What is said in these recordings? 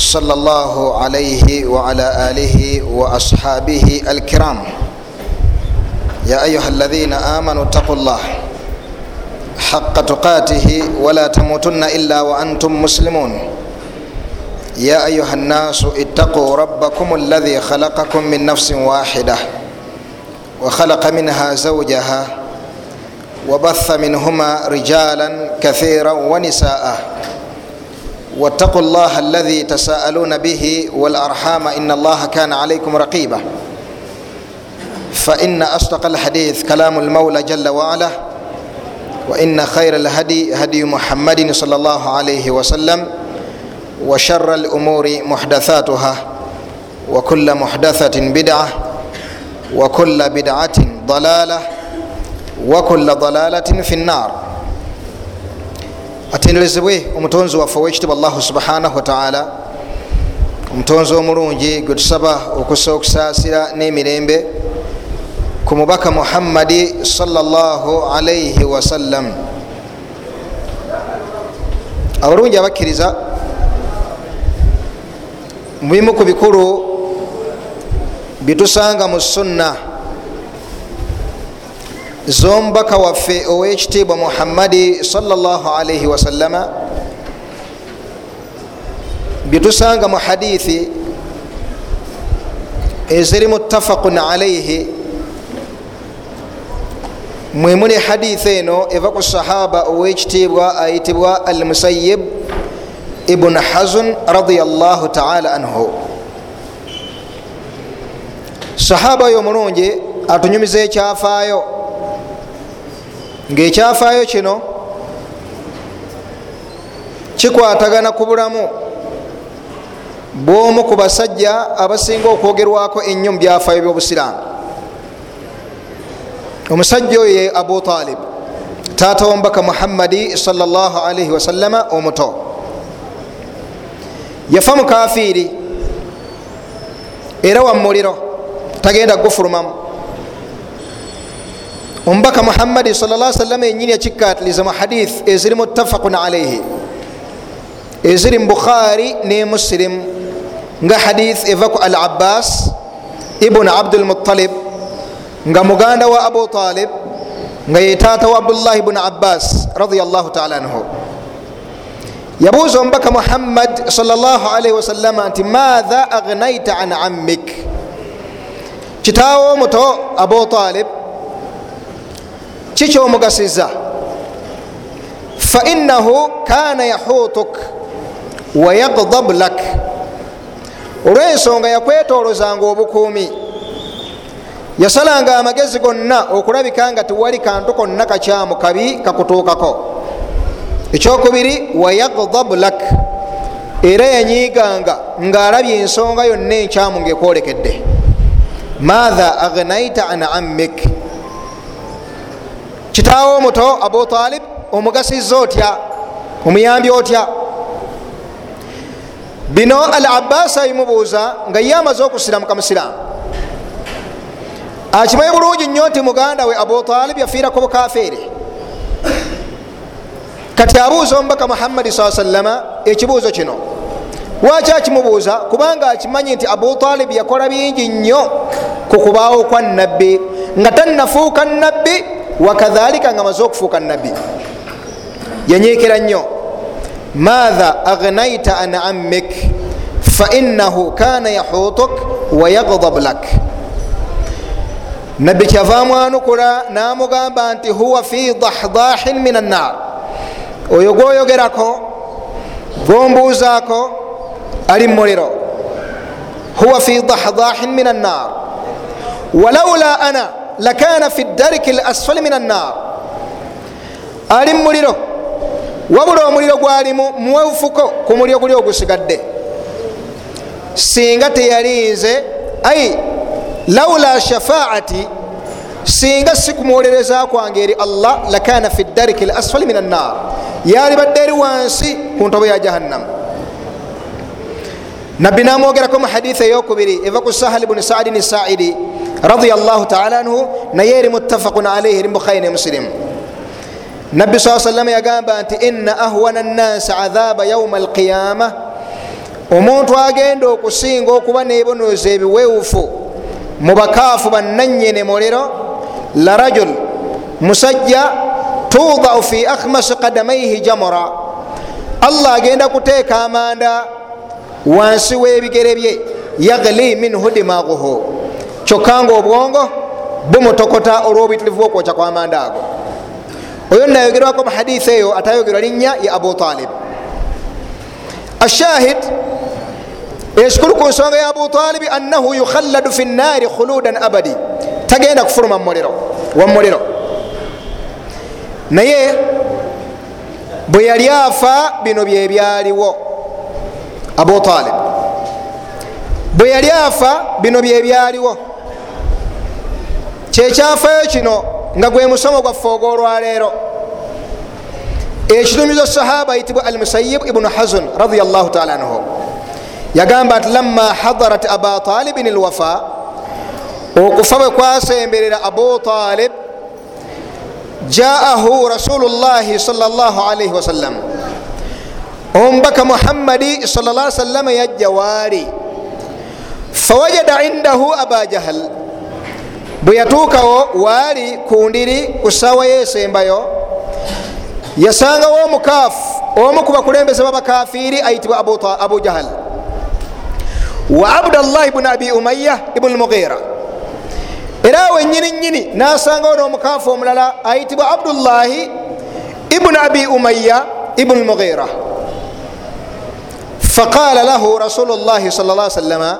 صلى الله عليه وعلى آله وأصحابه الكرام يا أيها الذين آمنوا اتقوا الله حق تقاته ولا تموتن إلا وأنتم مسلمون يا أيها الناس اتقوا ربكم الذي خلقكم من نفس واحدة وخلق منها زوجها وبث منهما رجالا كثيرا ونساء واتقوا الله الذي تساءلون به والارحام ان الله كان عليكم رقيبا. فان اصدق الحديث كلام المولى جل وعلا وان خير الهدي هدي محمد صلى الله عليه وسلم وشر الامور محدثاتها وكل محدثه بدعه وكل بدعه ضلاله وكل ضلاله في النار. Atenderezebwe omutonzi waffe owekitiibwa allahu subhanahu wataala omutonzi omulungi gwe tusaba okusa okusaasira n'emirembe ku mubaka muhammadi salllahu alaihi wasallam abalungi abakkiriza mubimu ku bikulu byetusanga mu sunna z'omubaka waffe owekitiibwa muhammadi salllahalaihi wasallama byetusanga mu hadithi eziri mutafaqun alaihi mwemuli hadithi eno eva ku sahaba owekitiibwa ayitibwa al musayib ibun hazun radiallahu taala anhu. Sahaba oyo omulungi atunyumiza ekyafaayo ngaekyafaayo kino kikwatagana ku bulamu. Bwomu ku basajja abasinga okwogerwako ennyo mu byafaayo byobusiraamu. Omusajja oyo ye abu talib taata womubaka muhammadi salaalaihi wasallama omuto. Yafa mukafiiri era wamuliro tagenda gufulumamu omubaka muhammadi sal salama enyini yakikatiliza mu hadith eziri mutafaqun alaihi. Eziri mu bukhari ne muslim. Nga hadith eva ku al abbas ibun abdulmutalib nga muganda wa abu talib. Nga yetaata wa abdullah ibun abbas radiallahu taala anhu. Yabuuza omubaka muhammad salaalaihi wasalama nti maatha agnaita an ammik? Kitaawo omuto abu talib kikyomugasiza fainahu kana yahutuk wayagdab lak. Olwensonga yakwetolozanga obukuumi. Yasalanga amagezi gonna okulabika nga tewali kantu konna kakyamu kabi kakutuukako. Ekyokubiri wayagdab lak. Era yanyiiganga ngaalabye ensonga yonna enkyamu ngaekwolekedde maatha agnaita an ammik kitaawo omuto abu talib omugasiza otya? Omuyambi otya? Bino al abbas abimubuuza nga ye amaze okusiramuka musiraamu akimanyi bulungi nnyo nti muganda we abu talib yafiirako bukafeere kati abuuza omubaka muhammadi saa sallama ekibuuzo kino. Waki akimubuuza? Kubanga akimanyi nti abu talib yakola bingi nnyo ku kubaawo kwa nabbi nga tannafuuka nabbi wakadhalika nga maze okufuuka nabbi. Yanyiikira nnyo. Maatha agnaita an ammik fainahu kana yahutuk wayagdab lak. Nabbi kyavaamu anukula namugamba nti huwa fi dahdahin min annar oyo gwoyogerako gwombuuzaako ali mumuliro huwa fi dahdahin min annar walaula ana lakana fi dariki lasfali min annar ali mumuliro wabula omuliro gwalimu muwefuko ku muliro guli ogusigadde singa teyalinze ai laula shafaati singa sikumwolereza kwange eri allah lakana fi dariki l asfali min annar yali badde eri wansi ku ntobo ya jahannam nabbi namwogerako mu haditha eyokubiri eva ku sahali buni saadin saidi radiallahu taala anhu naye eri muttafaqun alaihi eri bukhari ne musilimu nabbi saa salama yagamba nti ina ahwana nnasi adhaba yauma alqiyama omuntu agenda okusinga okuba nebonoza ebiwewufu mu bakaafu bannanyene muliro la rajul musajja tudau fi akhmasi kadamaihi jamura allah agenda kuteeka amanda wansi w'ebigere bye yagli minhu dimaguhu kyokka nga obwongo bumutokota olw'obuyitirivu bwokwokya kwamanda ago. Oyo nayogerwako mu hadisi eyo atayogerwa linnya ya abu talib. Ashahid ekikulu ku nsonga ya abu talibi annahu yukhalladu fi nnaari khuludan abadi. Tagenda kufuluma wamuliro naye bwe yali afa bino byebyaliwo abu talib. Bwe yali afa bino byebyaliwo kyekyafayo kino nga gwe musomo gwaffe ogwolwaleero ekitumizo sahaba ayitibwa al musayib ibunu hazun radiallahu taala anhu. Yagamba nti lama hadarat aba talibin lwafa okufa bwe kwasemberera abu talib jaahu rasulu llahi salllah alaihi wasallam omubaka muhammadi salla salama yajja waali. Fawajada indahu aba jahal bwe yatuukawo waali ku ndiri ku ssaawa yesembayo yasangawo omukaafu omu ku bakulembeze babakafiiri ayitibwa abu jahal. Wa abdallah ibuni abi umaya ibuni mughira era awe nyini nyini nasangawo n'omukaafu omulala ayitibwa abdullahi ibuni abi umaya ibuni mughira faqala lahu rasulu llahi sal lla sallama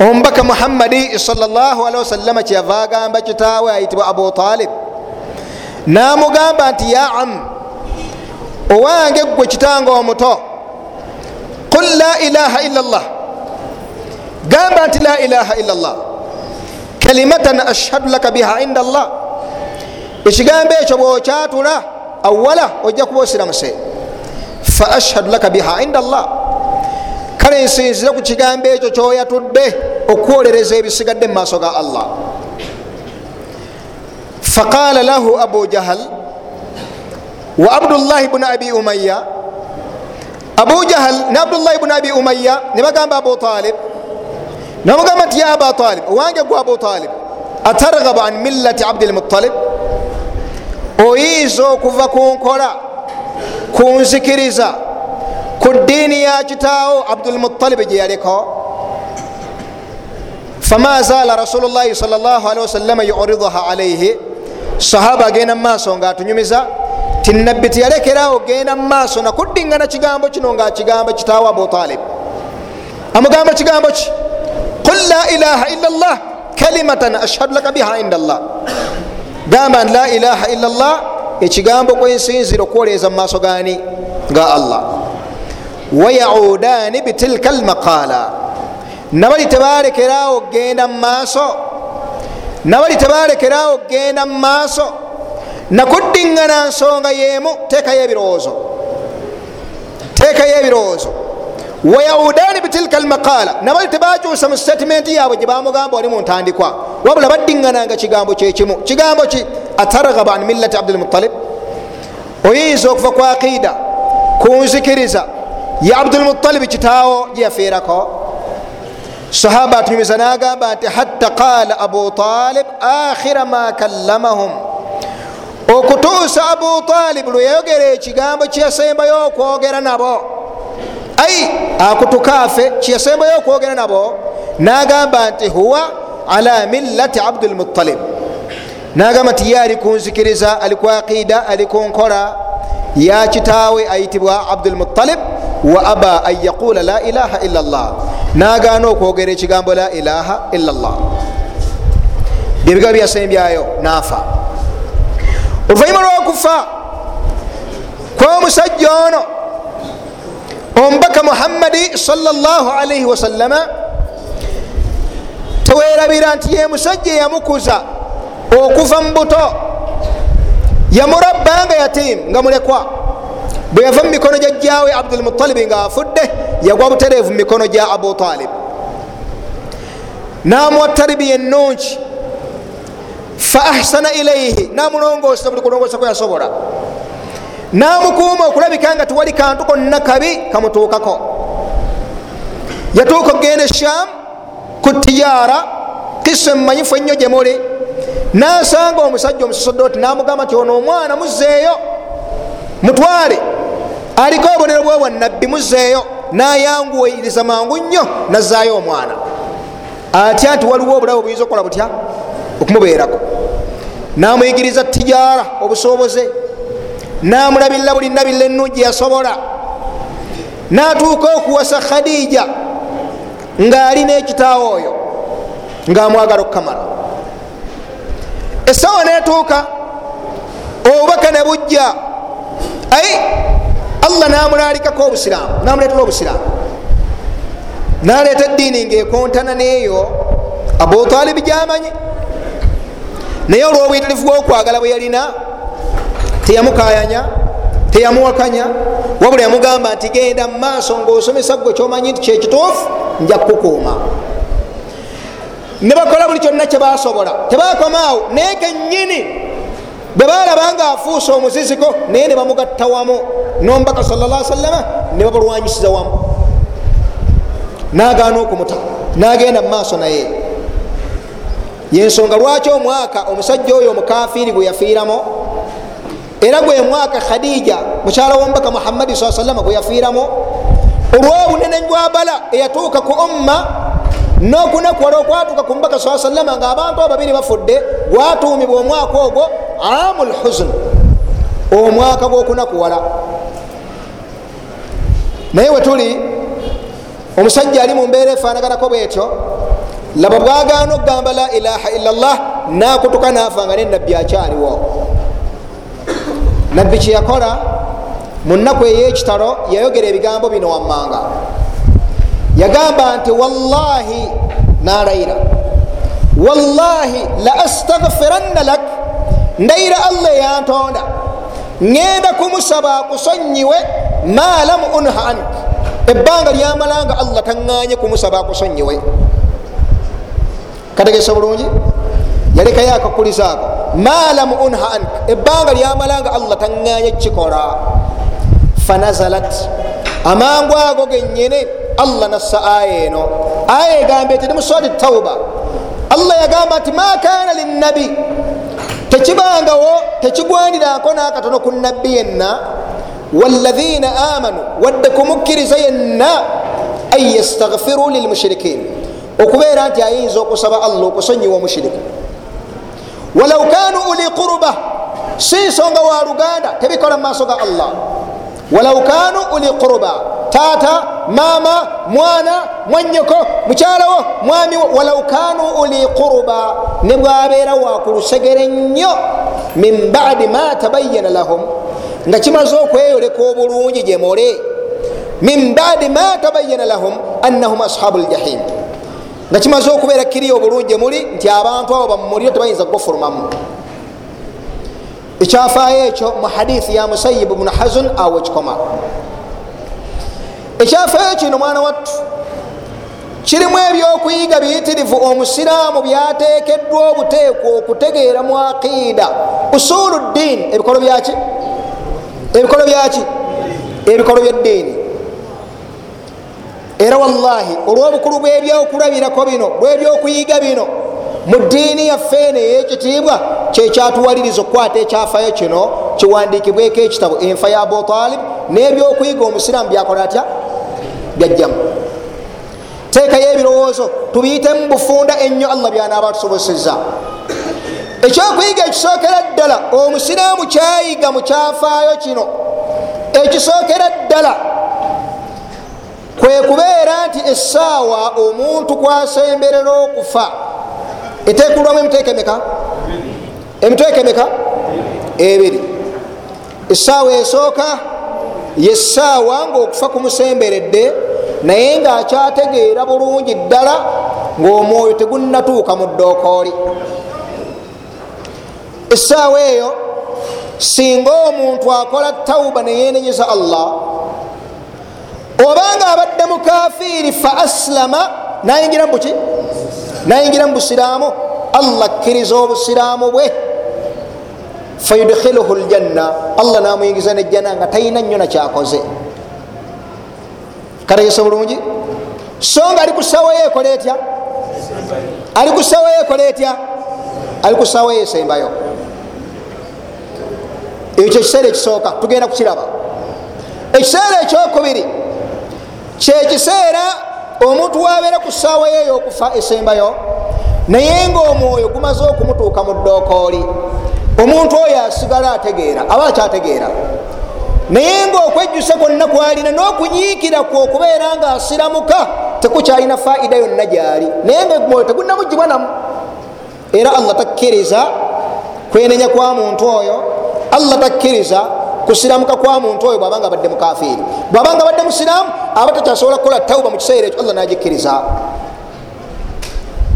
omubaka muhammadi salllahalihi kyeyava agamba kitaawe ayitibwa abu talib. Namugamba nti ya am owange gwe kitanga omuto. Qul la ilaha illa llah gamba nti la ilaha illa llah kalimatan ashhadu laka biha inda llah ekigambo ekyo bwokyatula awala ojja kuba osiramuse fa ashhadu laka biha inda llah kale nsinzire ku kigambo ekyo kyoyatudde okwolereza ebisigadde mu maaso ga allah. Faqala lahu abu jahal wa abdullahi bni abi umaya abu jahal ne abdullahi bni abi umaya ne bagamba abu talib namugamba nti ya aba talib owange gwe abu talib atarghabu an millati abdilmutalib oyinza okuva ku nkola kunzikiriza ku ddiini ya kitaawo abdulmutalibi gye yaliko fama zaala rasulu llahi sal llah alihi wasallama yuriduha alaihi sahaba agenda mumaaso nga atunyumiza ti nabbi tiyalekerawo genda mumaaso nakuddingana kigambo kino nga akigamba kitaawo abu talib. Amugamba kigambo ki qul la ilaha illa llah kalimatan ashhadu laka biha inda llah gamba nti la ilaha illa llah ekigambo kwensinzira okwoleeza mu maaso gani? Ga allah wayaudani bitilka lmaqala nabali tebalekerawo genda mumaaso nabali tebalekerawo genda mumaaso nakuddiŋŋana nsonga yemu teekayo ebirowoozo teekayo ebirowoozo wayaudani bitilka lmaqala nabali tebakyusa mu statimenti yaabwe gye bamugamba wali mu ntandikwa wabula baddiŋŋananga kigambo kyekimu kigambo ki atarghabu an millati abdulmutalib oyinza okuva ku aqida kunzikiriza ya abdulmutalibi kitaawo gyeyafiirako sahaba atunyumiza nagamba nti hatta qala abu talib akhira ma kallamahum. Okutuusa abu talib lwe yayogera ekigambo kyeyasembayo okwogera nabo. Ai akutukaafe kyeyasembayo okwogera nabo. Nagamba nti huwa ala millati abdulmutalib nagamba nti ye ali kunzikiriza ali ku aqida ali ku nkola ya kitaawe ayitibwa abdulmutalib wa aba an yaqula la ilaha illa llah nagaana okwogera ekigambo la ilaha illa llah byebigambo byasembyayo nafa oluvanyuma lwokufa kwomusajja ono omubaka muhammadi salaalaihi wasallama tewerabira nti ye musajja yamukuza okuva mu buto yamurabba nga yatiimu nga mulekwa bwe yava mu mikono gya jjawe abdulmutalibi nga afudde yagwa butereevu mu mikono gya abu talib. Namuwa taribiya ennungi fa ahsana ilaihi namulongoosa buli kulongoosa kwe yasobola. Namukuuma okulabika nga tiwali kantu konna kabi kamutuukako. Yatuuka okgenda esham ku tiyara kisa emumanyifu ennyo gye muli. Nasanga omusajja omusosodooti namugamba nti ono omwana muzeeyo mutwale aliko obonero bwe bwannabbi muzeeyo nayanguwiriza mangu nnyo nazaayo omwana. Atya nti waliwo obulabe buyinza okukola butya? Okumubeerako. Namuyigiriza tijara obusoboze namulabirira buli nabirira enungi yasobola. Natuuka okuwasa khadija ng'alina ekitaawo oyo ng'amwagala okukamala esawa netuuka obubaka ne bujja. Ai allah namulalikako obusiraamu namuletera obusiraamu naleeta eddiini ngaekontana neeyo abutalibi gyamanyi naye olwobwitirifu bwokwagala bwe yalina teyamukayanya teyamuwakanya wabula yamugamba nti genda mumaaso ngaosomesa gwe kyomanyi nti kyekituufu nja kukuuma ne bakola buli kyonna kyebasobola tebakomaawo naye kenyini bwe balaba nga afuuse omuziziko naye ne bamugatta wamu. Nomubaka salla salama ne babalwanyisiza wamu. Nagaana okumuta nagenda mumaaso naye. Yensonga lwaki omwaka omusajja oyo omukafiri gwe yafiiramu era gwe mwaka khadija mukyala womubaka muhammadi saa salama gwe yafiiramu olwobunene bwabala eyatuuka ku umma nokunakuwala okwatuuka ku mubaka saa salama nga abantu ababiri bafudde gwatuumibwa omwaka ogwo amu lhuzun omwaka gwokunakuwala naye wetuli omusajja ali mumbeera efanaganako bwetyo laba bwagaana okugamba la ilaha illallah nakutuka nafa nga nenabbi akyaliwo. Nabbi kyeyakola mu nnaku eyekitalo yayogera ebigambo bino wammanga. Yagamba nti wallahi nalayira wallahi la astagfiranna lak ndayira allah eyantonda ŋenda kumusaba akusonyiwe ma lam unha ank ebbanga lyamalanga allah taŋŋanye kumusaba akusonyiwe kategesa bulungi? Yalekayo akakuliza ako ma lam unha ank ebbanga lyamalanga allah taŋŋanye kikola. Fanazalat. Amangu ago genyini allah nassa aya eno. Aya egamba eti nimusodi tauba allah yagamba nti ma kana linnabi tekibangawo tekigwanirako nakatono ku nabbi yenna walaina amanu wadde kumukkiriza yenna an yastagfiru lilmushirikin okubeera nti ayinza okusaba allah okusonyiwa omushiriki walau kanu uli quruba si nsonga wa luganda tebikola mu maaso ga allah. Walau kanu uli quruba taata mama mwana mwanyoko mukyalawo mwamiwo walau kanu uli quruba ne bwabeera wakulusegere nnyo min badi ma tabayana lahum nga kimaze okweyoleka obulungi gyemole min badi ma tabayana lahum annahum ashabu ljahim nga kimaze okubeera kiriyo obulungi muli nti abantu abo bamumuliro tebayinza kugofulumamu ekyafaayo ekyo mu hadithi ya musayibu bnu hazun awo ekikoma ekyafaayo kino mwana wattu kirimu ebyokuyiga biyitirivu omusiraamu byatekeddwa obuteekwa okutegeera mu aqiida. Usulu ddiini ebikolo byaki ebikolo byaki ebikolo byeddiini. Era wallahi olwobukulu bwebyokulabirako bino bwebyokuyiga bino mu ddiini yaffe eno eyekitiibwa kyekyatuwaliriza okukwata ekyafayo kino kiwandikibweko ekitabo enfa ya abutalib n'ebyokuyiga omusiraamu byakola atya byajjamu teekayo ebirowoozo tubiyitemu bufunda ennyo allah byanaaba tusoboseza ekyokuyiga ekisookera ddala omusiraamu kyayiga mu kyafaayo kino. Ekisookera ddala kwe kubeera nti essaawa omuntu kwasemberera okufa. Etekulwamu emiteeka emeka emiteeka emeka ebiri. Essaawa esooka yessaawa ngaokufa kumusemberedde naye ngaakyategeera bulungi ddala ngaomwoyo tegunnatuuka mu ddookooli essaawa eyo singa omuntu akola tawuba neyenenyeza allah obanga abadde mukafiiri fa asilama nayingira mubuki nayingira mu busiraamu? Allah akkiriza obusiraamu bwe. Fayudkhiluhu ljanna allah namuyingiza nejjana nga talina nnyo nakyakoze kategese bulungi so nga ali kusawayo ekola etya? Ali kusawayo ekola etya? Ali kusawayo esembayo. Ekyo ekiseera ekisooka tugenda kukiraba. Ekiseera ekyokubiri kyekiseera omuntu wabeera ku ssaawa ye eyokufa esembayo naye ngaomwoyo gumaze okumutuuka mu ddookooli omuntu oyo asigala ategeera aba akyategeera naye ngaokwejjusa kwonna kwalina n'okunyiikira kwe okubeera nga asiramuka tekukyalina faida yonna gyali. Naye nga mwoyo tegunnamugibwa namu. Era allah takkiriza kwenenya kwa muntu oyo allah takkiriza kusiramuka kwa muntu oyo bwabanga abadde mukafiiri bwabanga abadde musiraamu aba takyasobola kukola tauba mu kiseera ekyo allah nagikkiriza.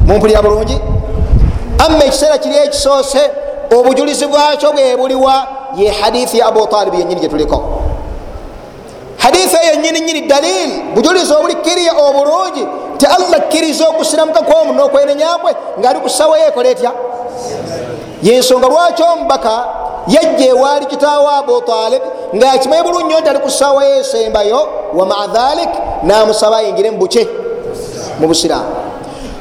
Mumpulira bulungi? Amma ekiseera kiri ekisoose obujulizi bwakyo bwe buliwa ye hadithi ya abutalibu yenyini gyetuliko hadithi eyo nyini nyini dalil. Bujulizi obulikkiriya obulungi. Ti allah kkiriza okusiramuka kwomu n'okwenenyakwe ngaali kusawayo ekola etya? Yensonga lwaki omubaka yajja ewaali kitaawo abutalib ngaakimanyi bulungi nyo nti ali kusawayo esembayo wamaa dhalik namusaba ayingire mubuke mu busiraamu.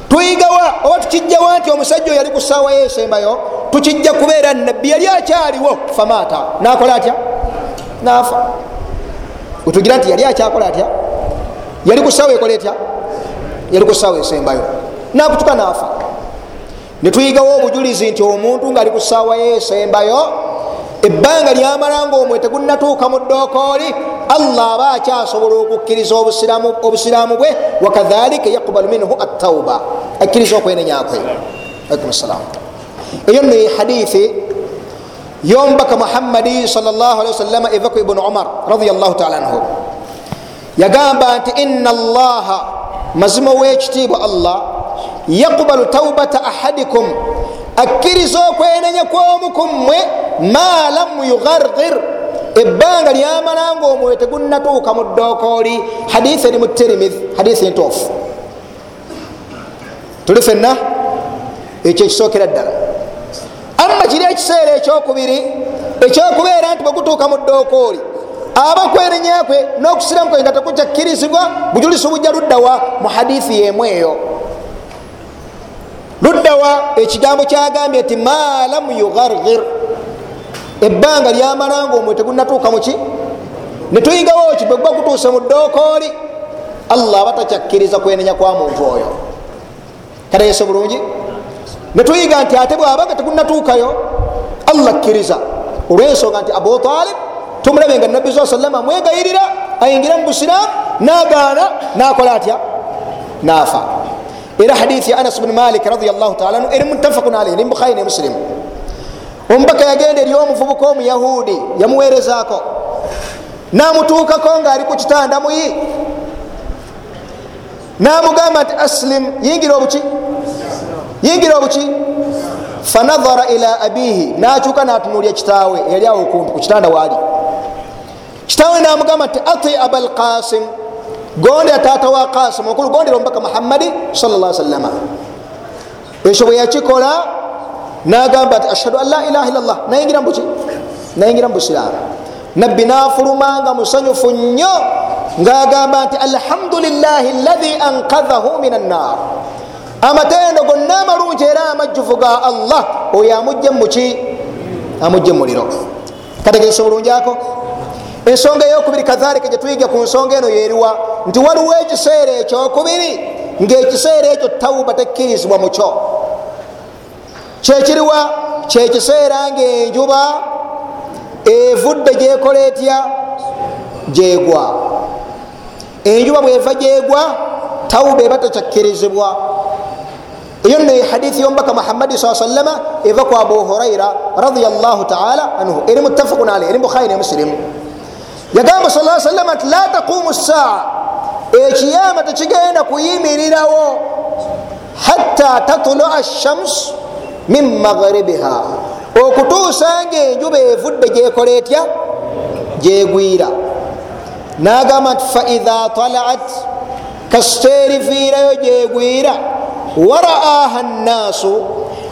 Tuyigawa oba tukijjawa nti omusajja oyo yali kusawayo esembayo tukijja kubeera nabbi yali akyaliwo. Famaata nakola atya? Nafa. Wetugira nti yali akyakola atya? Yali kusawa ekola etya? Yali kusawa esembayo. Nakutuka nafa. Netuyigawo obujulizi nti omuntu ngaali kusawayo esembayo ebbanga lyamala nga omwe tegunatuuka mu ddookooli allah aba akyasobola okukkiriza obusiraamu bwe wakadhalika yakubalu minhu attauba akkiriza okwenenyakwe alaikum salam eyo nno ye hadithi yomubaka muhammadi salllahalihi eva ku ibunu umar radiallahu taala anhu. Yagamba nti ina allaha mazima wekitiibwa allah yakubalu taubata ahadikum akkiriza okwenenya kwomukummwe ma lam yugargir ebbanga lyamala nga omwoyo tegunnatuuka mu ddookooli hadithi eri mu tirimith hadithi ntuufu tuli fenna ekyo ekisookera ddala amma kiri ekiseera ekyokubiri ekyokubeera nti bwegutuuka mu ddookooli aba kwenenyakwe n'okusiramu kwe nga tekukyakkirizibwa bujulisi bujja luddawa mu hadithi yemu eyo. Luddawa ekigambo kyagambye nti ma lam yugargir ebbanga lyamala nga omwe tegunatuuka muki netuyigawo ki bwegwa kutuuse mu ddookooli allah aba takyakkiriza kwenenya kwa muntu oyo. Kategese bulungi netuyiga nti ate bwabanga tegunatuukayo allah kkiriza olwensonga nti abu talib tumulabe nga nabbi saa salama amwegayirira ayingira mu busiraamu nagaana nakola atya? Nafa. Era hadithi ya anas bni malik radiallahu taala anu eri muttafakun alaihi eri bukhari ne musilimu omubaka yagenda eri omuvubuka omuyahudi yamuwerezaako namutuukako ngaali ku kitanda muyi. Namugamba nti aslim yingira obuki yingira obuki fanadhara ila abihi nakyuka natunulya kitaawe yali awo ku kitanda waali kitaawe namugamba nti ati abalqasim gondera taata wa qasim okulu gondera omubaka muhammadi salla salama ekyo bwe yakikola nagamba nti ashhadu an la ilaha illallah. Nayingira mubuki nayingira mu busiraamu. Nabbi nafulumanga musanyufu nnyo ngagamba nti alhamdulilahi llahi ankadhahu min annar amatendo gonna amalungi era amajjuvu ga allah. Oyo amugje muki amugje muliro. Kategese bulungi ako? Ensonga eyokubiri kadhalika gyetuyiga ku nsonga eno yeriwa nti waliwo ekiseera ekyokubiri ngaekiseera ekyo tawuba tekkirizibwa mukyo kyekiriwa kyekiseera ngaenjuba evudde gyekola etya? Gyegwa. Enjuba bweva gyegwa tawuba eba tekyakkirizibwa eyo nno hadithi yomubaka muhammadi saa sallama eva ku abu huraira radiallahu taala anhu. Eri mutafakun aleh eri bukhari ne musilimu yagamba sa salama nti la taqumu saa ekiyama tekigenda kuyimirirawo hatta tatulua shams min maghribiha. Okutuusa nga enjuba evudde gyekola etya? Gyegwira. Nagamba nti faidha talaat kasiteeriviirayo gyegwira waraaha nnaasu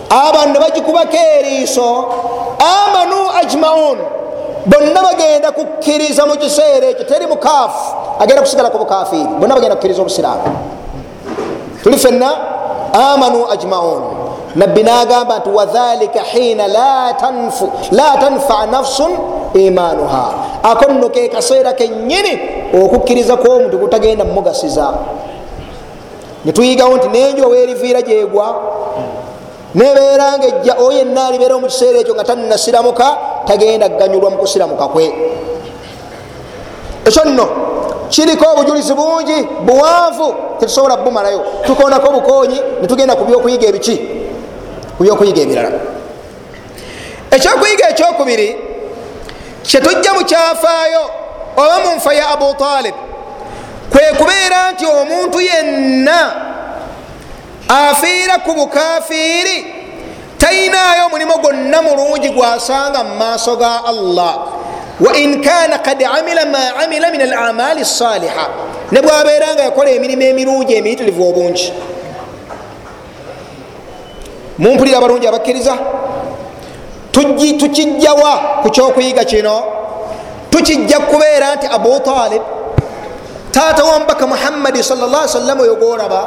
abantu bagikubako eriiso amanu ajmaun. Bonna bagenda kukkiriza mu kiseera ekyo teri mukaafu agenda kusigala ku bukafiiri bonna bagenda kukkiriza obusiraamu. Tuli fenna amanu ajmaun. Nabbi nagamba nti wadhalika hiina la tanfaa nafsun imanuha ako nno ke kaseera kenyini okukkiriza kwomuntu kutagenda mumugasiza netuyigawo nti nenjo weriviira gyegwa. Nebeera nga ejja oyo yenna alibeera mu kiseera ekyo nga tanasiramuka tagenda kuganyulwa mu kusiramuka kwe. Ekyo nno kiriko obujulizi bungi buwanvu tetusobola bumalayo tukonako obukonyi netugenda ku byokuyiga ebiki ku byokuyiga ebirala. Ekyokuyiga ekyokubiri kyetujja mukyafaayo oba mu nfa ya abu talib kwe kubeera nti omuntu yenna afiira ku bukafiiri tayinaayo omulimu gwonna mulungi gwasanga mu maaso ga allah. Wain kana kad amila ma amila min alamali saliha ne bwabeera nga yakola emirimu emirungi emiyitirivu obungi. Mumpulira abalungi abakkiriza? Tukijjawa ku kyokuyiga kino? Tukijja kubeera nti abu talib taata wambaka muhammadi salla sallam oyo goraba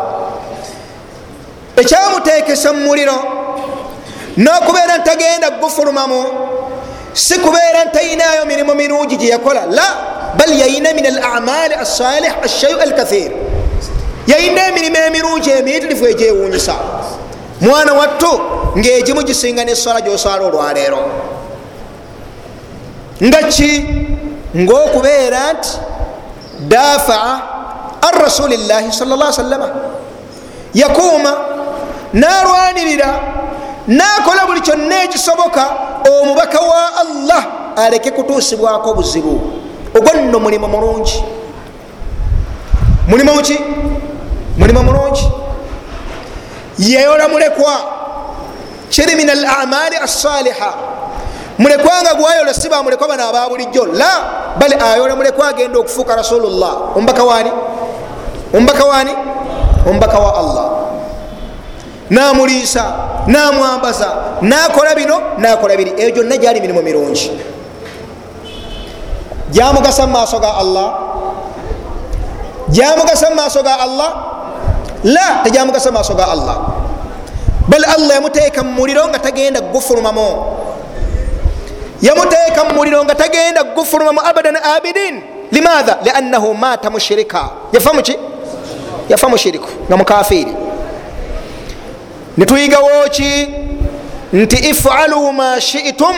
ekyamutekesa mu muliro nokubeera ntagenda gufulumamu si kubeera ntayinayo mirimu mirungi gyeyakola la bal yayina min alamali asalih ashayu alkathir yayina emirimu emirungi emiyitirifu egyewunyisa mwana wattu ngaegimu gisinga neswala gyoswala olwaleero. Nga ki? Ngaokubeera nti dafaa an rasulillahi salla salama yakuuma narwanirira nakola buli kyonna ekisoboka omubaka wa allah aleke kutuusibwako buzibu ogwo nno mulimu mulungi mulimu ki mulimu mulungi yeyola mulekwa kiri min alamali assaliha mulekwa nga gwayola si bamulekwa bano aba bulijjo. La bali ayola mulekwa agenda okufuuka rasulullah. Omubaka wani omubaka wani omubaka wa allah. Namuliisa namwambaza nakola bino nakola biri. Eyo gyonna gyali mirimu mirungi. Gyamugasa mumaaso ga allah? Gyamugasa mumaaso ga allah? La tegyamugasa mumaaso ga allah. Bal allah yamuteeka mu muliro nga tagenda gufulumamu yamuteeka mu muliro nga tagenda gufulumamu abadan abidin. Limaha liannahu mata mushirika yafa muki yafa mushiriku nga mukafiri nituyigawo ki? Nti ifalu ma shitum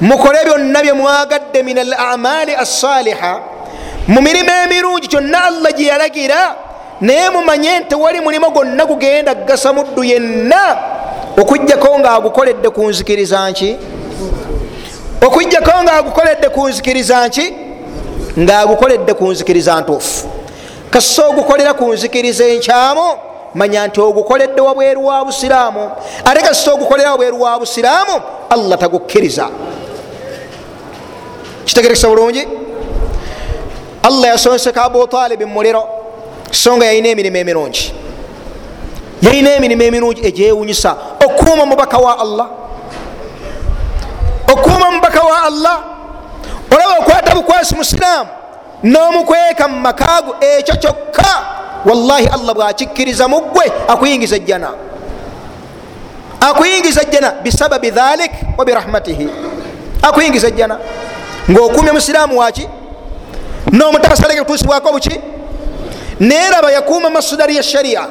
mukole byonna byemwagadde min alamali assaliha mu mirimu emirungi kyonna allah gyeyalagira naye mumanye nti wali mulimu gwonna gugenda gasa muddu yenna. Okujjako nga agukoledde ku nzikiriza nki okujjako nga agukoledde ku nzikiriza nki? Ngaagukoledde ku nzikiriza ntuufu. Kasa ogukolera ku nzikiriza enkyamu manya nti ogukoledde wabweru wa busiraamu. Ate kasita ogukolera wabweru wa busiraamu allah tagukkiriza. Kitegerekesa bulungi? Allah yasonseka abutalibi mumuliro songa yalina emirimu emirungi. Yalina emirimu emirungi egyewunyisa okuuma mubaka wa allah okuuma mubaka wa allah. Olaba okwata bukwasi musiraamu n'omukweka mu makaago ekyo kyokka wallahi allah bwakikkiriza muggwe akuyingiza ejjana. Akuyingiza ejjana bisababi dhalik wa birahmatihi. Akuyingiza ejjana. Ngaokumye musiraamu waki? N'omutasaleke kutuusibwako buki? Neraba yakuuma masudari ya sharia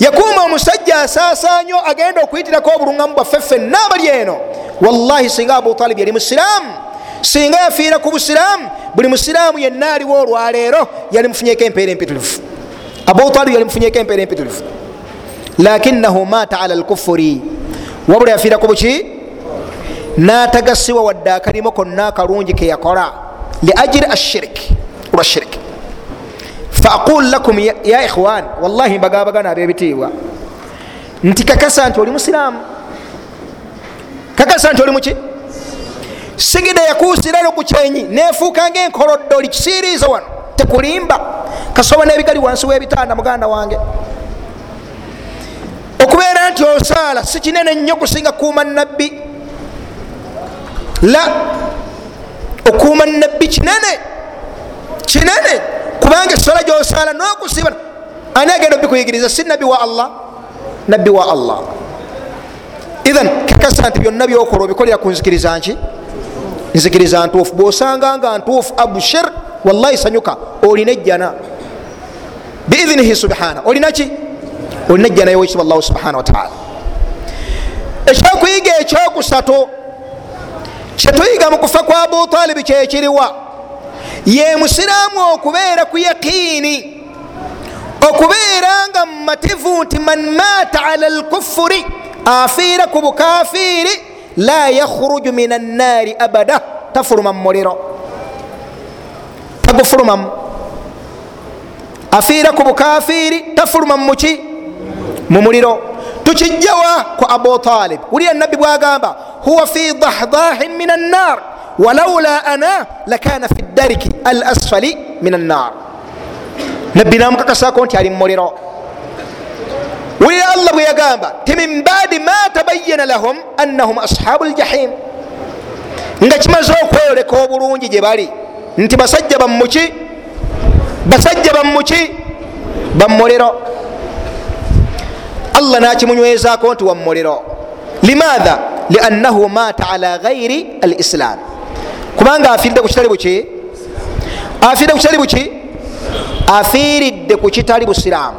yakuuma omusajja asaasanyo agenda okuyitirako obulungamu bwaffe ffenna abali eno. Wallahi singa abutalib yali musiraamu singa yafiira ku busiraamu buli musiraamu yenna aliwo olwaleero yali mufunyeko empeera empitirivu. Abutalib yali mufunyeko empeera empitirivu. Lakinahu mata ala lkufuri wabula yafiira ku buki? N'atagasibwa wadde akalimo konna akalungi keyakola liajiri ashirik olwa shirik faaqul lakum ya ikhwan wallahi mbagabagana abebitiibwa nti kakasa nti oli musiraamu kakasa nti oli muki sigida yakuusiralo ku kyenyi nefuuka nga enkoloddoli kisiiriiza wano tekulimba kasoba n'ebigali wansi w'ebitanda muganda wange okubeera nti osaala si kinene nnyo kusinga kuuma nabbi la okuuma nabbi kinene kinene. Kubanga esola gyosaala n'okusiba ani agenda obikuyigiriza si nabbi wa allah? Nabbi wa allah. Ithan kakasa nti byonna byokola obikolera ku nzikiriza nki? Nzikiriza ntuufu. Bwosanga nga ntuufu abushir wallahi sanyuka olina ejjana. Biidhinihi subhana. Olina ki? Olina ejjana yowekitiba allahu subhana wataala ekyokuyiga ekyokusatu kyetuyiga mu kufa kwa abutalibi kyekiriwa ye musiraamu okubeera ku yaqiini okubeera nga mumativu nti man maata ala lkufuri afiira ku bukafiiri la yakhruju min annaari abada tafuluma mu muliro. Tagufulumamu afiira ku bukafiiri tafuluma mumuki mu muliro. Tukijjawa ku abu talib. Wulira nabbi bwagamba huwa fi dahdahin min annar walaula ana lakana fi dariki al asfali min annar nabbi namukakasako nti ali mumuliro wulira allah bwe yagamba ti min baadi ma tabayana lahum annahum ashabu ljahim nga kimaze okweyoleka obulungi gye bali nti basajja bamuki basajja bamuki bamuliro allah nakimunywezako nti wamuliro limaatha liannahu mata ala gairi alislam kubanga afiiridde ku kitali buki afiiridde ku kitali buki afiiridde ku kitali busiraamu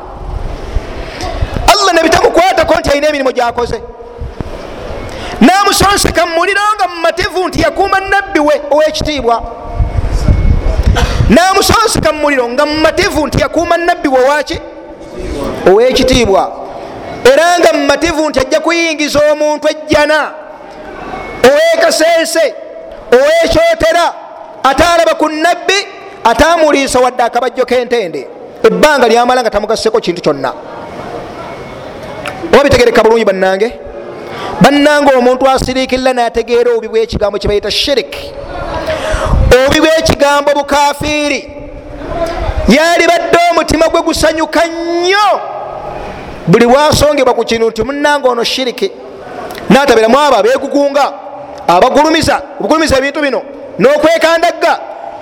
allah nebitamukwatako nti alina emirimu gyakoze. Namusonseka mumuliro nga mumativu nti yakuuma nabbi we owekitiibwa. Namusonseka mumuliro nga mumativu nti yakuuma nabbi we waki owekitiibwa. Era nga mumativu nti ajja kuyingiza omuntu ejjana owekaseese owekyotera ate alaba ku nabbi ate amuliisa wadde akabajjo kentende. Ebbanga lyamala nga tamugaseko kintu kyonna. Oba bitegereka bulungi bannange? Bannange omuntu asiriikirira nategeera obubi bwekigambo kyebayita shirik. Obubi bwekigambo bukafiiri yali badde omutima gwe gusanyuka nnyo. Buli bwasongebwa ku kintu nti munange ono shiriki. Nataberamu abo abegugunga abagulumiza obugulumiza ebintu bino n'okwekandagga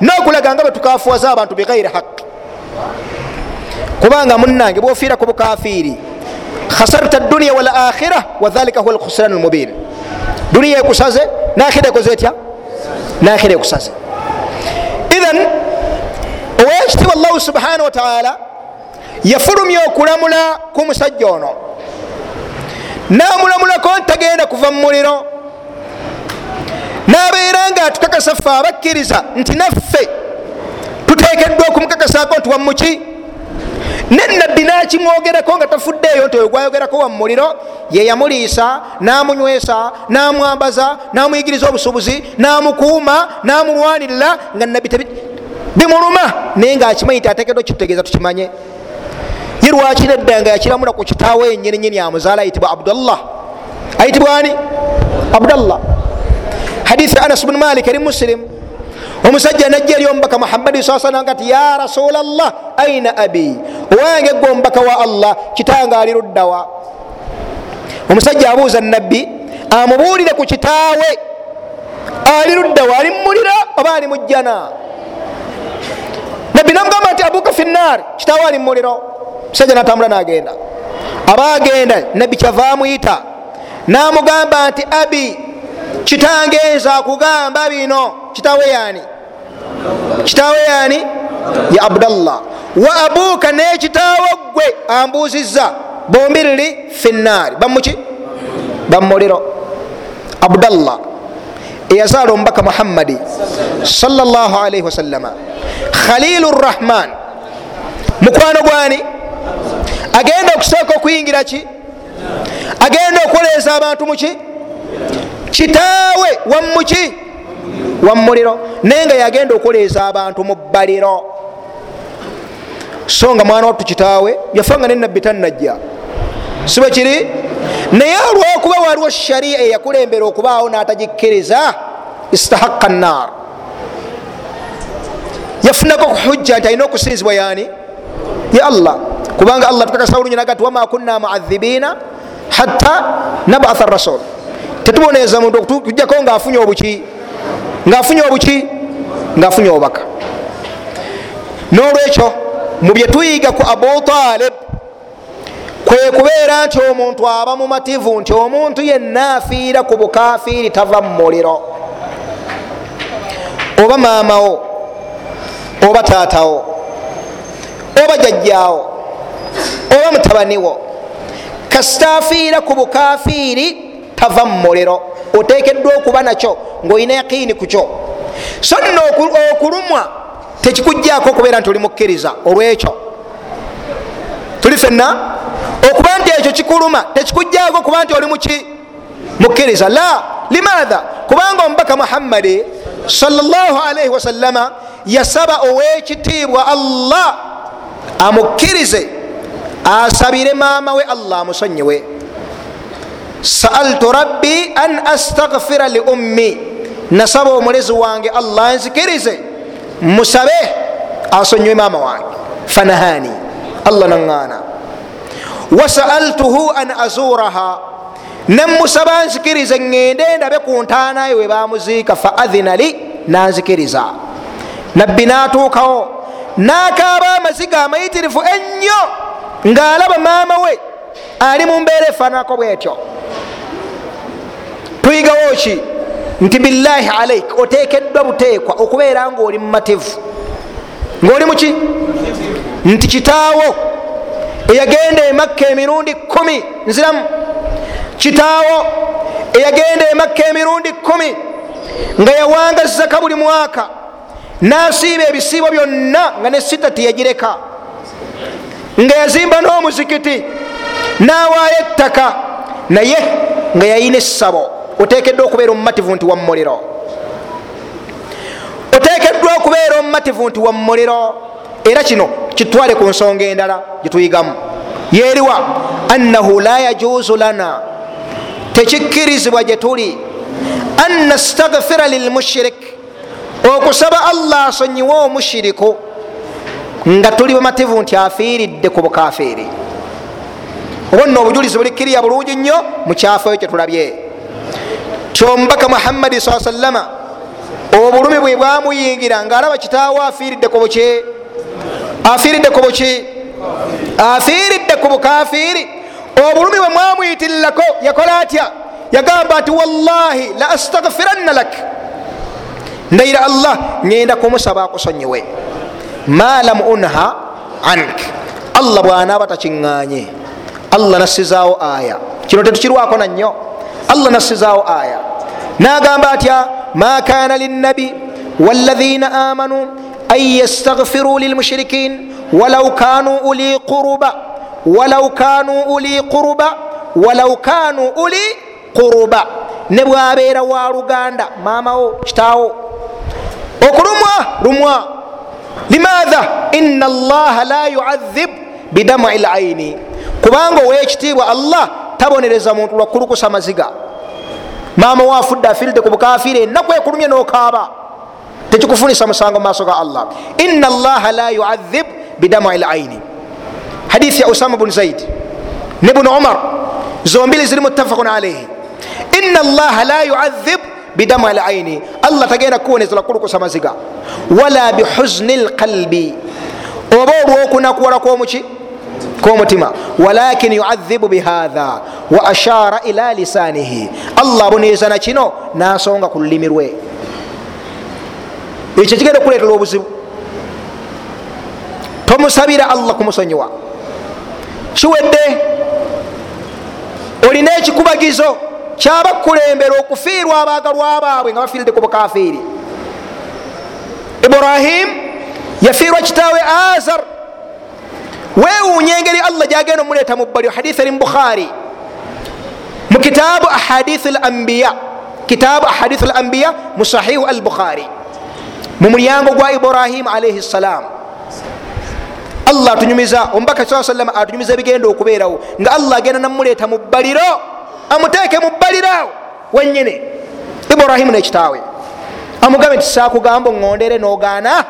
n'okulaga nga bwetukafuwaza abantu bighairi haqi kubanga munange bwofiira ku bukafiiri khasarta dunia wal akhira wadhalika huwa lkhusran lmubin duniya ekusaze nakhira ekoze etya? Nakhira ekusaze. Ithan owekitiibwa allahu subhanahu wataala yafulumya okulamula ku musajja ono. Namulamulako ntagenda kuva mu muliro nabeera nga atukakasa ffe abakkiriza nti naffe tutekeddwa okumukakasako nti wamuki nenabbi nakimwogerako nga tafuddeeyo nti oyo gwayogerako wa mumuliro yeyamuliisa namunywesa namwambaza namuyigiriza obusubuzi namukuuma namulwanirira nga nabbi bimuluma naye nga akimanyi ti atekeddwa kitutegeeza tukimanye. Ye lwaki nedda nga yakiramula ku kitaawe enyininyini amuzaala ayitibwa abdullah ayitibwa ani? Abdallah hadithi anas bnu malik eri muslim. Omusajja najja eri omubaka muhammadi saa salam kati ya rasulllah aina abi? Owange gwe omubaka wa allah kitanga ali luddawa omusajja abuuza nabbi amubuulire ku kitaawe ali luddawa ali mumulira oba ali mujjana. Nabbi namugamba nti abuka finnar kitaawe ali mumuliro musajja natambula nagenda aba agenda nabbi kyava amuyita namugamba nti abi kitange nza akugamba bino kitaawe yani kitaawe yani ya abdallah. Wa abuuka nekitaawe gwe ambuuziza bombi liri finnaari bamuki bamuliro abdallah. Eyazaala omubaka muhammadi salaalii wasallama khalilu rrahman mukwano gwani? Agenda okusooka okuyingira ki? Agenda okukoleeza abantu muki kitaawe wamuki wamuliro naye nga yagenda okuleeza abantu mu bbaliro. So nga mwana wattu kitaawe yafanga nenabbi tannajja. Sibe kiri? Naye olwokuba waliwo sharia eyakulembera okubaawo n'atagikkiriza istahaqa nar yafunako kuhujja nti alina okusinzibwa yani ya allah. Kubanga allah tukakasa bulungi nagati wama kunna muadhibina hatta nabatha rasul tetubonereza muntu tujjako ngaafunye obuki ngaafunye obuki ngaafunye obubaka. Nolwekyo mu byetuyiga ku abu talib kwe kubeera nti omuntu aba mumativu nti omuntu yenna afiira ku bukafiiri tava mu muliro. Oba maamawo oba taatawo oba jajjaawo oba mutabaniwo kasita afiira ku bukafiiri tava mu muliro otekeddwa okuba nakyo ngaolina yakiini ku kyo. So nno okulumwa tekikugjaako okubeera nti oli mukkiriza olwekyo? Tuli fenna okuba nti ekyo kikuluma tekikugjaako okuba nti oli muki mukkiriza. La limaatha? Kubanga omubaka muhammadi salaalaihi wasallama yasaba owekitiibwa allah amukkirize asabire maama we allah amusonyiwe saaltu rabbi an astagfira li ummi. Nasaba omulezi wange allah nzikirize. Musabe asonyiwe maama wange. Fanahani. Allah naŋŋaana. Wasaaltuhu an azuraha. Nemusaba nzikirize ŋŋende ndabe ku ntaanaye we bamuziika fa adhina li nanzikiriza. Nabbi natuukawo. Nakaaba amaziga amayitirifu ennyo ng'alaba maama we ali mu mbeera efaananako bwetyo tuyigawo ki nti billahi alaik otekeddwa buteekwa okubeera ngaoli mumativu. Ngaoli muki nti kitaawo eyagenda emakka emirundi kumi nziramu. Kitaawo eyagenda emakka emirundi kumi nga yawangazizaka buli mwaka nasiiba ebisiibo byonna nga ne sita tiyagireka nga yazimba n'omuzikiti nawaayo ettaka naye nga yayina essabo otekeddwa okubeera omumativu nti wamuliro otekeddwa okubeera omumativu nti wamuliro era kino kitwale ku nsonga endala gyetuyigamu yeriwa annahu la yajuzu lana. Tekikkirizibwa gye tuli. An nastagfira lilmushrik okusaba allah asonyiwe omushiriku nga tuli bamativu nti afiiridde ku bukafiiri oba nno obujulizi bulikkiriya bulungi nnyo mukyafu eyo kyetulabye kyomubaka muhammadi saa sallama obulumi bwe bwamuyingira ngaalaba kitaawo afiiridde ku buki afiiridde ku buki afiiridde ku bukafiiri obulumi bwe mwamuyitirirako yakola atya? Yagamba nti wallahi la astagfiranna lak. Ndayira allah ngenda kumusaba akusonyiwe. Ma lam unha ank. Allah bwanaaba takiŋŋanye allah nassizaawo aya kino tetukirwako nannyo allah nassizaawo aya. Nagamba atya ma kana linnabi walahina amanu an yastagfiruu lilmushrikin walau kanu uli quruba walau kanu uli quruba walau kanu uli quruba. Ne bwabeera wa luganda maamawo kitaawo. Okulumwa lumwa. Limaatha ina allaha la yuadhib bidamai laini kubanga owekitiibwa allah tabonereza muntu lwakulukusa maziga. Maama wafudde afiridde ku bukafiiri enaku ekulumye nokaaba. Tekikufunisa musango mumaaso ga allah. Ina allaha la yuadhib bidamai laini hadithi ya usama bnu zaid ne bunu umar zombili ziri mutafakun alaihi ina allaha la yuadhib bidama laini allah tagenda kuboneza lwakulukusa maziga. Wala bihuzni lqalbi oba olwokunakuwala kwomuki kwomutima walakin yuadhibu bihatha wa ashara ila lisanihi. Allah aboneza nakino nasonga ku lulimi lwe. Ekyo kigenda okuleetera obuzibu. Tomusabira allah kumusonyiwa kiwedde olina ekikubagizo kyabakulembera okufiirwa abagalwa baabwe nga bafiiridde ku bukafiiri. Ibrahim yafiirwa kitaawe azar wewuunya engeri allah gyagenda omuleeta mu bbalyo hadithi eri mu bukhari mu kitaabu ahadithi l ambiya kitabu ahadithu lambiya mu sahihu al bukhari mu mulyango gwa ibrahimu alaihi ssalam allah atunyumiza omubaka saa salama atunyumiza ebigenda okubeerawo nga allah agenda namuleeta mu bbaliro amuteeke mu bbaliro wenyini ibrahimu nekitaawe amugambe nti sakugamba oŋondere nogaana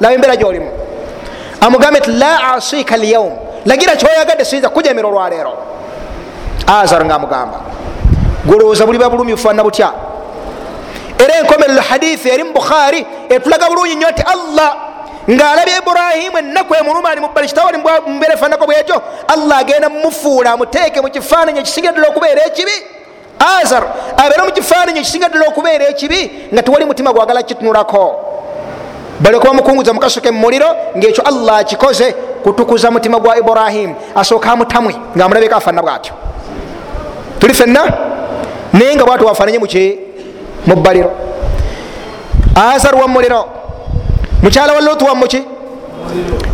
laba embeera gyolimu amugambe nti la asika lyaum lagira kyoyagadde siyinza kujamira olwaleero azar nga amugamba. Golowooza buli babulumi bufaanana butya? Era enkomerero hadithi eri mu bukhari etulaga bulungi nnyo nti allah ngaalabye iburahimu enaku emuluma ali mubbali kitawali mumbeera efaanako bwekyo allah agenda mumufuula amuteeke mu kifaananyi ekisinga ddala okubeera ekibi. Azar abeere mu kifaananyi ekisinga ddala okubeera ekibi nga tewali mutima gwagala kitunulako baleka bamukunguza mukasoke mumuliro ngaekyo allah akikoze kutukuza mutima gwa iburahimu asooka amutamwe nga amulabeko afaanana bwatyo. Tuli fenna naye nga bwati wafaananye muki mu bbaliro. Azar wamuliro mukyala wa lutu wamuki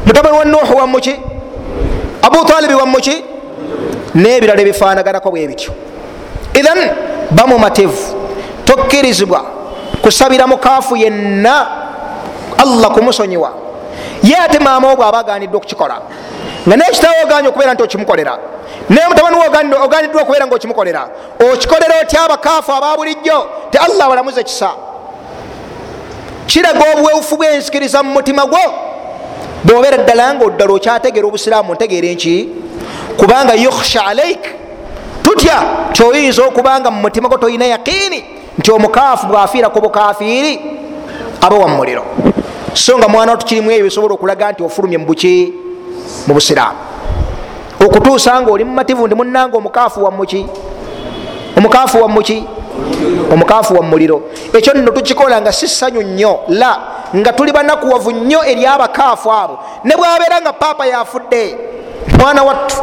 mutabani wa nuhu wamuki abu talibi wamuki nebirala ebifanaganako bwe bityo. Ithan bamumativu tokkirizibwa kusabira mukaafu yenna allah kumusonyiwa. Ye ate maama obwo aba aganiddwa okukikola. Nga nekitawo oganye okubeera nti okimukolera. Naye mutabani we oganiddwa okubeera nga okimukolera. Okikolera otya abakaafu aba bulijjo? Ti allah balamuze kisa. Kiraga obuwewufu bwensikiriza mu mutima gwo. Bwobeera ddala nga oddala okyategeera obusiraamu ntegeera enki? Kubanga yukhsha alaik tutya kyoyinza okubanga mu mutima gwo tolina yaqiini nti omukaafu bwafiira ku bukafiiri aba wa mumuliro so nga mwana tukirimu ebyo bisobola okulaga nti ofulumye mubuki mu busiraamu. Okutuusa nga oli mumativu ndi munanga omukaafu wamuki omukaafu wamuki omukaafu wa muliro ekyo nno tukikola nga si ssanyu nnyo la nga tuli banakuwavu nnyo eri abakaafu abo. Ne bwabeera nga paapa yafudde mwana wattu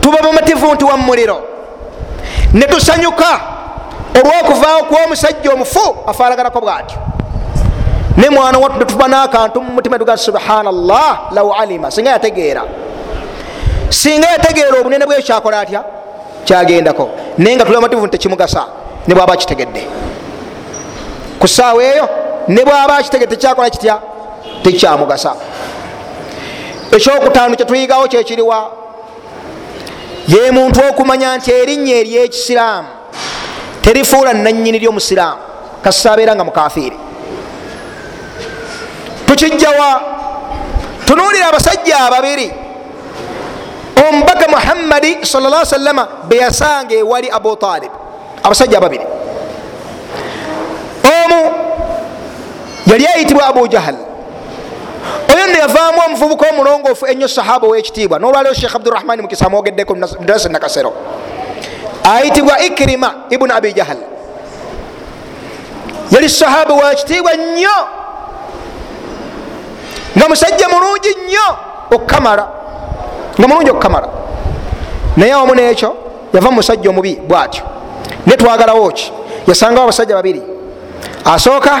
tuba bamativu nti wa muliro ne tusanyuka olwokuvaawo kwomusajja omufu afaanaganako bwatyo. Ne mwana wattu netuba nakantu mumutima tuga subhanallah law alima. Singa yategeera. Singa yategeera obunene bwekyo kyakola atya kyagendako. Naye nga tuli amativu tekimugasa ne bwaba kitegedde ku saawa eyo ne bwaba kitegedde tekyakola kitya? Tekyamugasa ekyokutaano kyetuyigawo kyekiriwa ye muntu okumanya nti erinnya eryekisiraamu terifuula nanyini ryomusiraamu kasaabeera nga mukafiiri tukijjawa tunuulira abasajja ababiri. Omubaka muhammadi salla salama beyasanga ewali abu talib abasajja ababiri. Omu yali ayitibwa abu jahal. Oyo nno yavaamu omuvubuka omulongoofu ennyo sahaba owekitiibwa nolwaliro shekh abdurahmani mukisa amwogeddeko darasi nakasero ayitibwa ikirima ibuni abi jahal. Yali sahaba wekitiibwa nnyo nga musajja mulungi nnyo okukamala nga mulungi okukamala naye awamu nekyo yava mumusajja omubi bwatyo netwagalawo ki yasangawo abasajja babiri asooka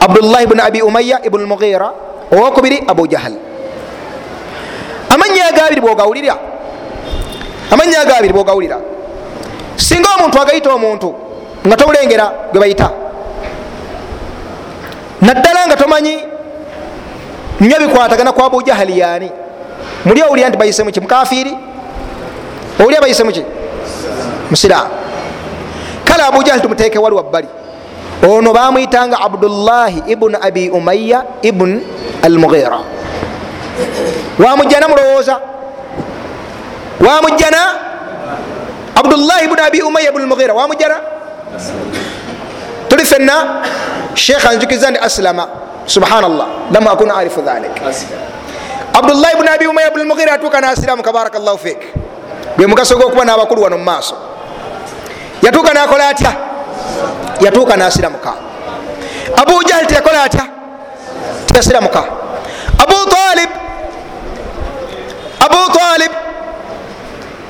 abdullahi bni abi umaya ibnu lmughira owokubiri abu jahal. Amanya agabiri bwogawulira amanya agabiri bwogawulira singa omuntu agayita omuntu nga tobulengera gwe bayita. Naddala nga tomanyi nnyo bikwatagana ku abu jahali yaani. Muli owulira nti bayise muki mukafiri owulira bayise muki musiraamu kale abu jahali tumuteeke wali wabbali. Ono bamwitanga abdullahi ibunu abi umaya ibun almughira. Wamujjana mulowooza? Wamujjana abdullahi ibunu abi umaya ibunu almughira. Wamujjana tuli fenna sheekh anjukiza ndi aslama. Subhanallah. Lam akun arifu dhalik. Abdullahi bni abi umaya bni mughira atuuka nasiramu tabaraka llahu fik. Gwe mugaso gwokuba nabakulu wano mumaaso yatuuka nakola atya yatuuka nasiramuka abu jahali teyakola atya teyasiramuka abu talib? Abu talib?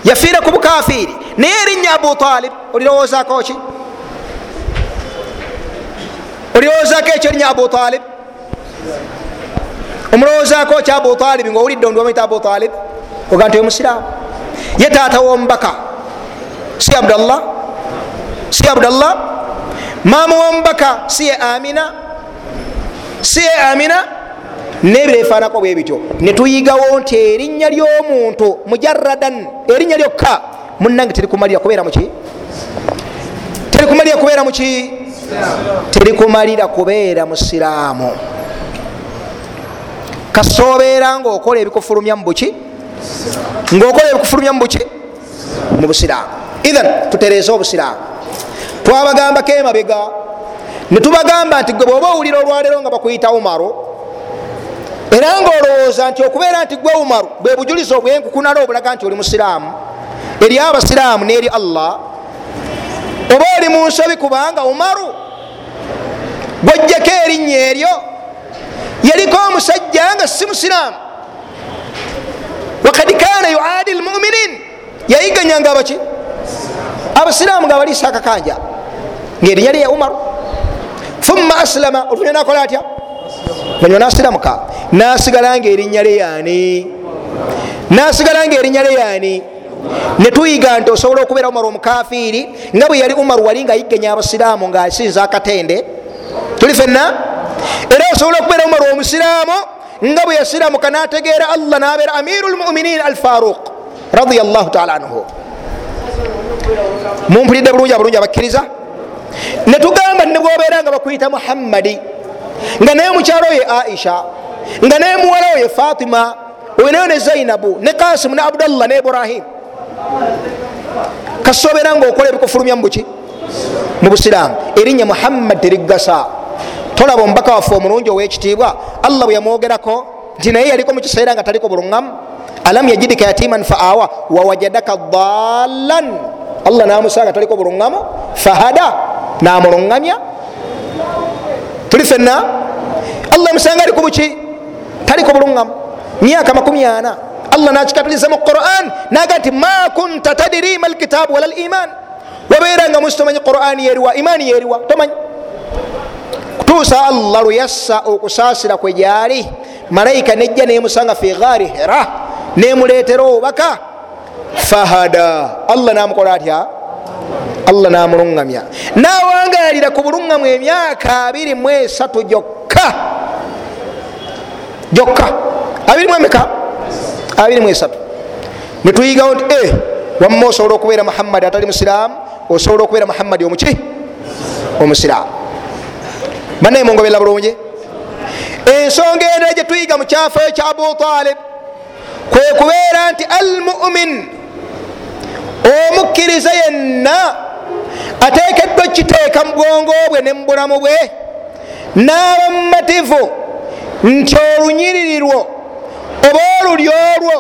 Yafiira ku bukafiri naye erinnya abu talib. Olirowoozako ki olirowoozako ekyo erinnya abu talib. Omulowoozako ki abu talibi ngaowulidde ondi wamwita abu talib. Oga nti omusiraamu ye taata womubaka si abdallah. Si abdallah. Maama wamubaka siye amina. Siye amina. Nebiro ebifaanako bwe bityo. Netuyigawo nti erinnya ly'omuntu mujaradan erinnya lyokka munange terikumalira kubeera muki terikumalira kubeera muki terikumalira kubeera musiraamu kasobeera ngaokola ebikufulumya mubuki ngaokola ebikufulumya mubuki mu busiraamu. Ithan tutereze obusiraamu. Twabagambako emabega netubagamba nti gwe bwoba owulira olwaleero nga bakuyita umaru era ngaolowooza nti okubeera nti gwe umaru bwe bujulizi obwenkukunala obulaga nti oli musiraamu eri abasiraamu neri allah oba oli mu nsobi kubanga umaru gwojjako erinnya eryo yaliko omusajja nga si musiraamu. Wakad kana yuadi lmuminin yayiganyanga abaki? Abasiraamu nga baliisa akakanja ngaerinnya lye ya umaru thumma aslama. Olunya nakola atya? Olunya nasiramuka. Nasigala nga erinnya lye yani nasigala nga erinnya lye yani netuyiga nti osobola okubeera umaru omukafiiri nga bwe yali umaru wali nga ayiganya abasiraamu nga asinza akatende. Tuli fenna era osobola okubeera umaru omusiraamu nga bwe yasiramuka nategeera allah nabeera amiru lmuminin alfaruq radiallahu taala anhu. Mumpulidde bulungi abulungi abakkiriza? Netugamba nebwobeera nga bakuyita muhammadi nga naye mukyalo ye aisha nga naye muwala we ye fatima oinayo ne zainabu ne kasimu ne abdallah ne ibrahim kasobeera nga okola ebikufulumya mubuki mu busiraamu. Erinnya muhammad terigasa tolaba omubaka waffe omulungi owekitiibwa? Allah bwe yamwogerako nti naye yaliko mukiseera nga taliko buluŋamu alam yajidika yatiman fa awa wawajadaka dalan allah namusanga taliko buluŋamu fahada namuluŋamya tuli fenna allah musanga ali kubuki taliko buluŋamu myaka makumi ana allah nakikabirizamu quran naga nti ma kunta tadiri ma alkitaabu wala liman wabeera nga musi tomanyi qurani yeriwa imaani yeriwa tomanyi kutuusa allah lwe yassa okusaasira kwe gyali malayika nejja nemusanga fi gaari hera nemuleetera obubaka fahada allah namukola atya allah namuluŋgamya nawangalira ku buluŋgamu emyaka 23 gyokka gyokka 23 meka 23 netuyigawo nti e eh, wamma osobola okubeera muhammadi atali musiraamu osobola okubeera muhammadi omuki omusiraamu banaye mungoberera bulungi ensonga eh, eno gye tuyiga mu kyafo ekya abu talib. Kwe kubeera nti al mumin omukkiriza yenna ateekeddwa okiteeka mu bwongo bwe ne mu bulamu bwe. N'aba mumativu nti olunyiriri lwo oba olulyo olwo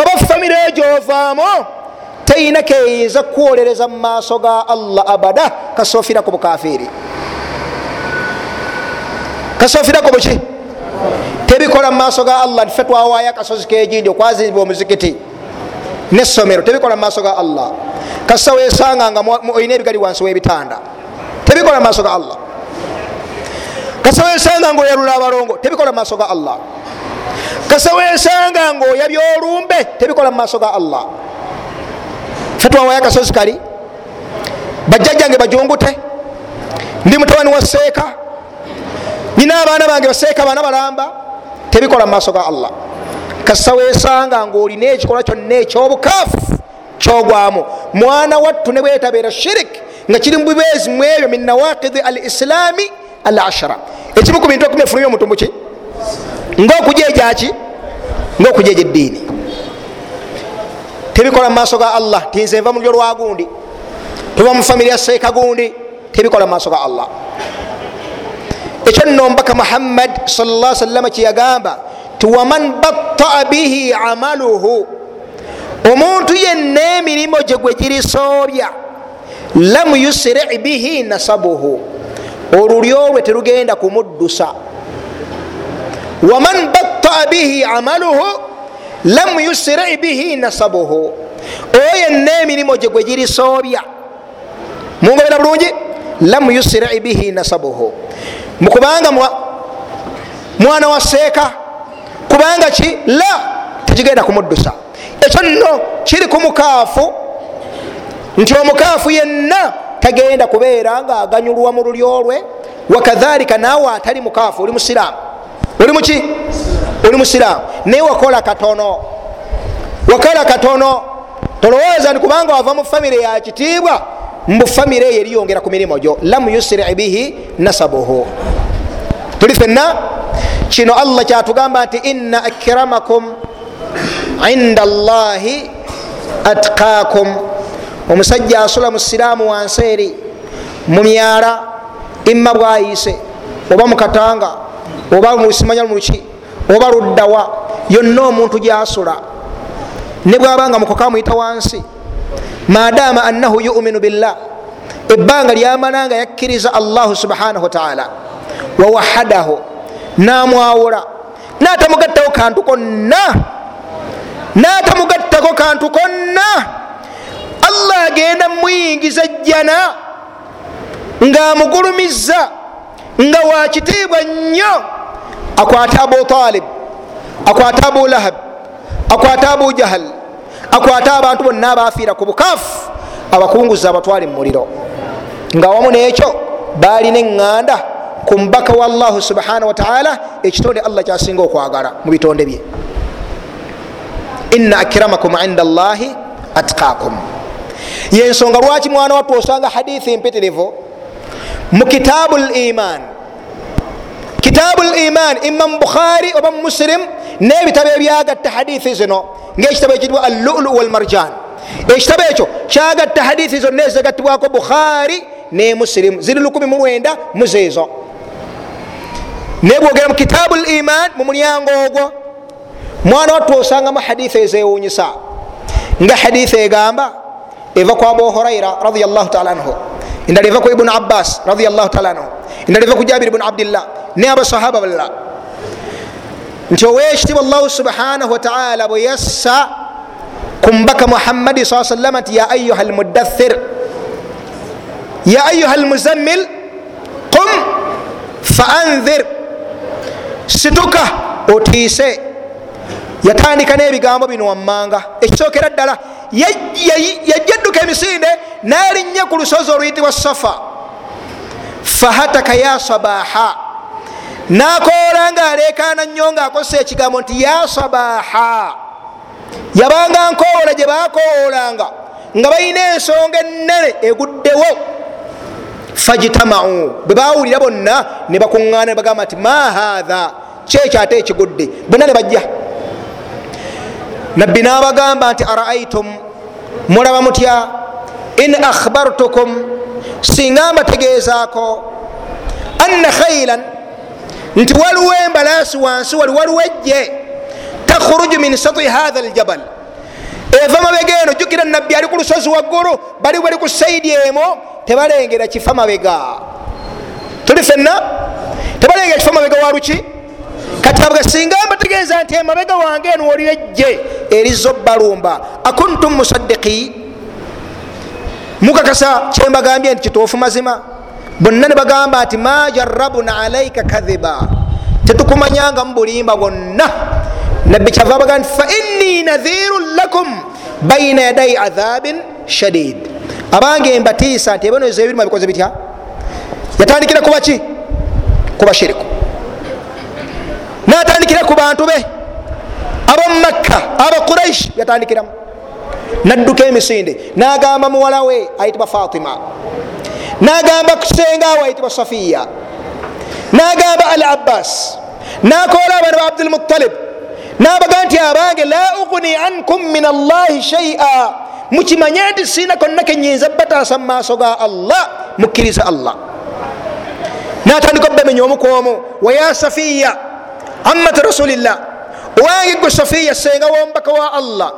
oba famire gyovaamu teyina keyinza kwolereza mu maaso ga allah abada. Kasoofira ku bukafiiri kasoofira ku buki? Tebikola mu maaso ga allah. Ntife twawaayo akasozi kegindi okwazimbwa omuzikiti. Nesomero tebikola mu maaso ga allah. Kasa wesanga nga olina ebigali wansi webitanda. Tebikola mu maaso ga allah. Kasa wesanga nga oyalula abalongo tebikola mu maaso ga allah kasa wesanga nga oyabya olumbe tebikola mu maaso ga allah. Fe twawayo akasozi kali bajjajjange bajungute. Ndi mutabani wa seeka. Nina abaana bange baseeka baana balamba tebikola mu maaso ga allah. Kasa wesanga nga olina ekikolwa kyonna ekyobukaafu kyogwamu. Mwana wattu ne bwetabeera shirik nga kiri mubibeezi mu ebyo min nawakidi al islaami al ashara ekimu ku bintu ekumi efulumya omuntu muki ngaokujejaki ngaokujeja eddiini. Tebikola mu maaso ga allah tinze nva mulyo lwa gundi. Tuba mu famiry ya seeka gundi tebikola mu maaso ga allah. Ekyo nno omubaka muhammad salla sallama kyeyagamba ti waman battaa bihi amaluhu omuntu yenna emirimu gye gwe girisoobya lam yusiri bihi nasabuhu. Olulyo lwe terugenda kumuddusa waman battaa bihi amaluhu lam yusiri bihi nasabuhu oyo yenna emirimu gye gwe girisoobya mungobera bulungi? Lam yusiri bihi nasabuhu. Mukubanga mwana wa seeka kubanga ki? La tekigenda kumuddusa. Ekyo nno kiri ku mukaafu nti omukaafu yenna tagenda kubeera nga aganyulwa mu lulyo lwe wakadhalika naawe atali mukaafu oli musiraamu oli muki? Oli musiraamu. Naye wakola katono. Wakola katono. Tolowooza ni kubanga wava mu famire ya kitiibwa mubufamire eyo eriyongera ku mirimu gyo. Lam yusiri bihi nasabuhu. Tuli fenna kino allah kyatugamba nti inna akramakum inda llahi atqakum omusajja asula mu siraamu wansi eri mu myala imma bwayise oba mukatanga oba musimanya muluki oba luddawa yonna omuntu gyasula ne bwabanga mukoka muyita wansi madama annahu yuminu billah ebbanga lyamala nga yakkiriza allahu subhanahu wataala wawahadahu namwawula natamugattako kantu konna natamugattako kantu konna allah agenda muyingiza jjana ngaamugulumiza nga wakitiibwa nnyo akwata abu talib akwata abu lahab akwata abu jahal akwata abantu bonna abafiira ku bukaafu abakunguza abatwale mumuliro nga wamu nekyo balina eŋŋanda ku mubaka wa allahu subhanahu wataala ekitonde allah kyasinga okwagala mu bitonde bye inna akramakum inda llahi atqakum yensonga lwaki mwana wattu osanga hadithi mpitirivu mu kitaabu liman kitaabu liman ima mu bukhari oba mu muslim n'ebitabo ebyagatta hadithi zino ngaekitabo ekitibwa allulu walmarjan. Ekitabo ekyo kyagatta hadithi zonna ezagattibwako bukhari ne muslim. Ziri 19 muzeezo naye bwogera mu kitaabu liman mu mulyango ogwo. Mwana wattu osangamu hadithi ezewunyisa nga hadithi egamba eva ku abu huraira radiallahu taala anhu endala eva ku ibunu abbas radiallahu taala anhu. Endala eva ku jabiri bnu abdillah ne abasahaba balala nti owekitibwa allahu subhanahu wataala bwe yassa ku mbaka muhammadi saa sallama nti ya ayuha almudathir ya ayuha almuzammil qum fa anzir situka otiise yatandika n'ebigambo bino wammanga ekisookera ddala yajjadduka emisinde nalinnya ku lusozi oluyitibwa safa. Fahataka ya sabaha. Nakoola nga alekaana nnyo nga akozesa ekigambo nti ya sabaha. Yabanga nkoola gye bakoolanga nga balina ensonga enene eguddewo. Fajitamau bwe bawulira bonna ne bakuŋŋaana ne bagamba nti ma hatha kyekyo ate ekigudde. Bonna ne bajja nabbi n'abagamba nti araaitum mulaba mutya in akhbartukum singa mbategeezaako anna khailan nti waliwo embalaasi wansi wali waliwo ejje takhruju min sati hatha aljabal. Eva mabega eno jukira nabbi ali ku lusozi waggulu bali bali ku saidi emo tebalengera kifa mabega. Tuli fenna tebalengera kifa mabega waluki kati abwe singa mbategeeza nti emabega wange eno woliwo ejje erizo balumba akuntum musadiki mukakasa kyembagambye nti kituufu mazima. Bonna ne bagamba nti ma jarabuna alaika kadhiba. Tetukumanyanga mu bulimba bwonna. Nabbi kyava baga nti fa inni nadhirun lakum baina yadai adhabin shadid. Abange mbatiisa nti ebyonezo ebirimu bikoze bitya? Yatandikira kubaki kubashiriku natandikira ku bantu be. Abamumakka abaquraish yatandikiramu. Nadduka emisinde nagamba muwala we ayitibwa fatima. Nagamba kusengawe ayitibwa safiya. Nagamba al abbas nakola abaana ba abdulmutalib nabaga nti abange la ugni ankum min allahi shaia mukimanye nti sina konna kenyinza bataasa mumaaso ga allah mukkiriza allah. Natandika obamenya omukwomu waya safiya amat rasulillah. Owange gwe safiya senga wombaka wa allah.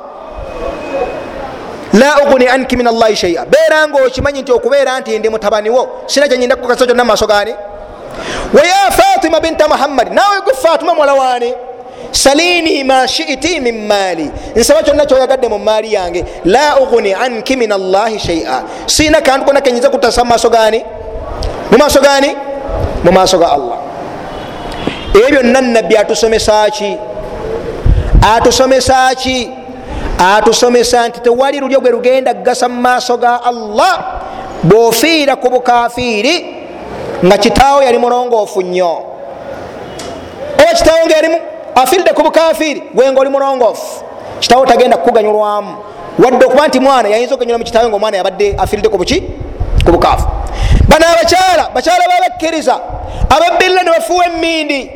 La ugni anki min allahi shaia beera nga okimanyi nti okubeera nti ndi mutabaniwo sina kyenyinda kukasa kyonna mumaaso gani waya fatima binta muhammadi nawe gwe fatima mwala wani salini ma shiti min maali. Nsaba kyonna kyoyagadde mu maali yange. La ugni anki min allahi shaia sina kantu kona kenyinza kutasa mumaaso gani mumaaso gani mumaaso ga allah ebyo byonna nabbi atusomesa ki atusomesa ki atusomesa nti tewali lulyo gwe lugenda kugasa mu maaso ga allah bwofiira ku bukafiiri nga kitaawo yali mulongoofu nnyo. Oba kitaawo nga yalimu afiiridde ku bukafiiri gwenga oli mulongoofu. Kitaawo tagenda kukuganyulwamu. Wadde okuba nti mwana yayinza okuganyula mu kitaawe nga omwana yabadde afiiridde ku buki ku bukaafu. Bano abakyala bakyala babakkiriza ababbirira ne bafuuwa emindi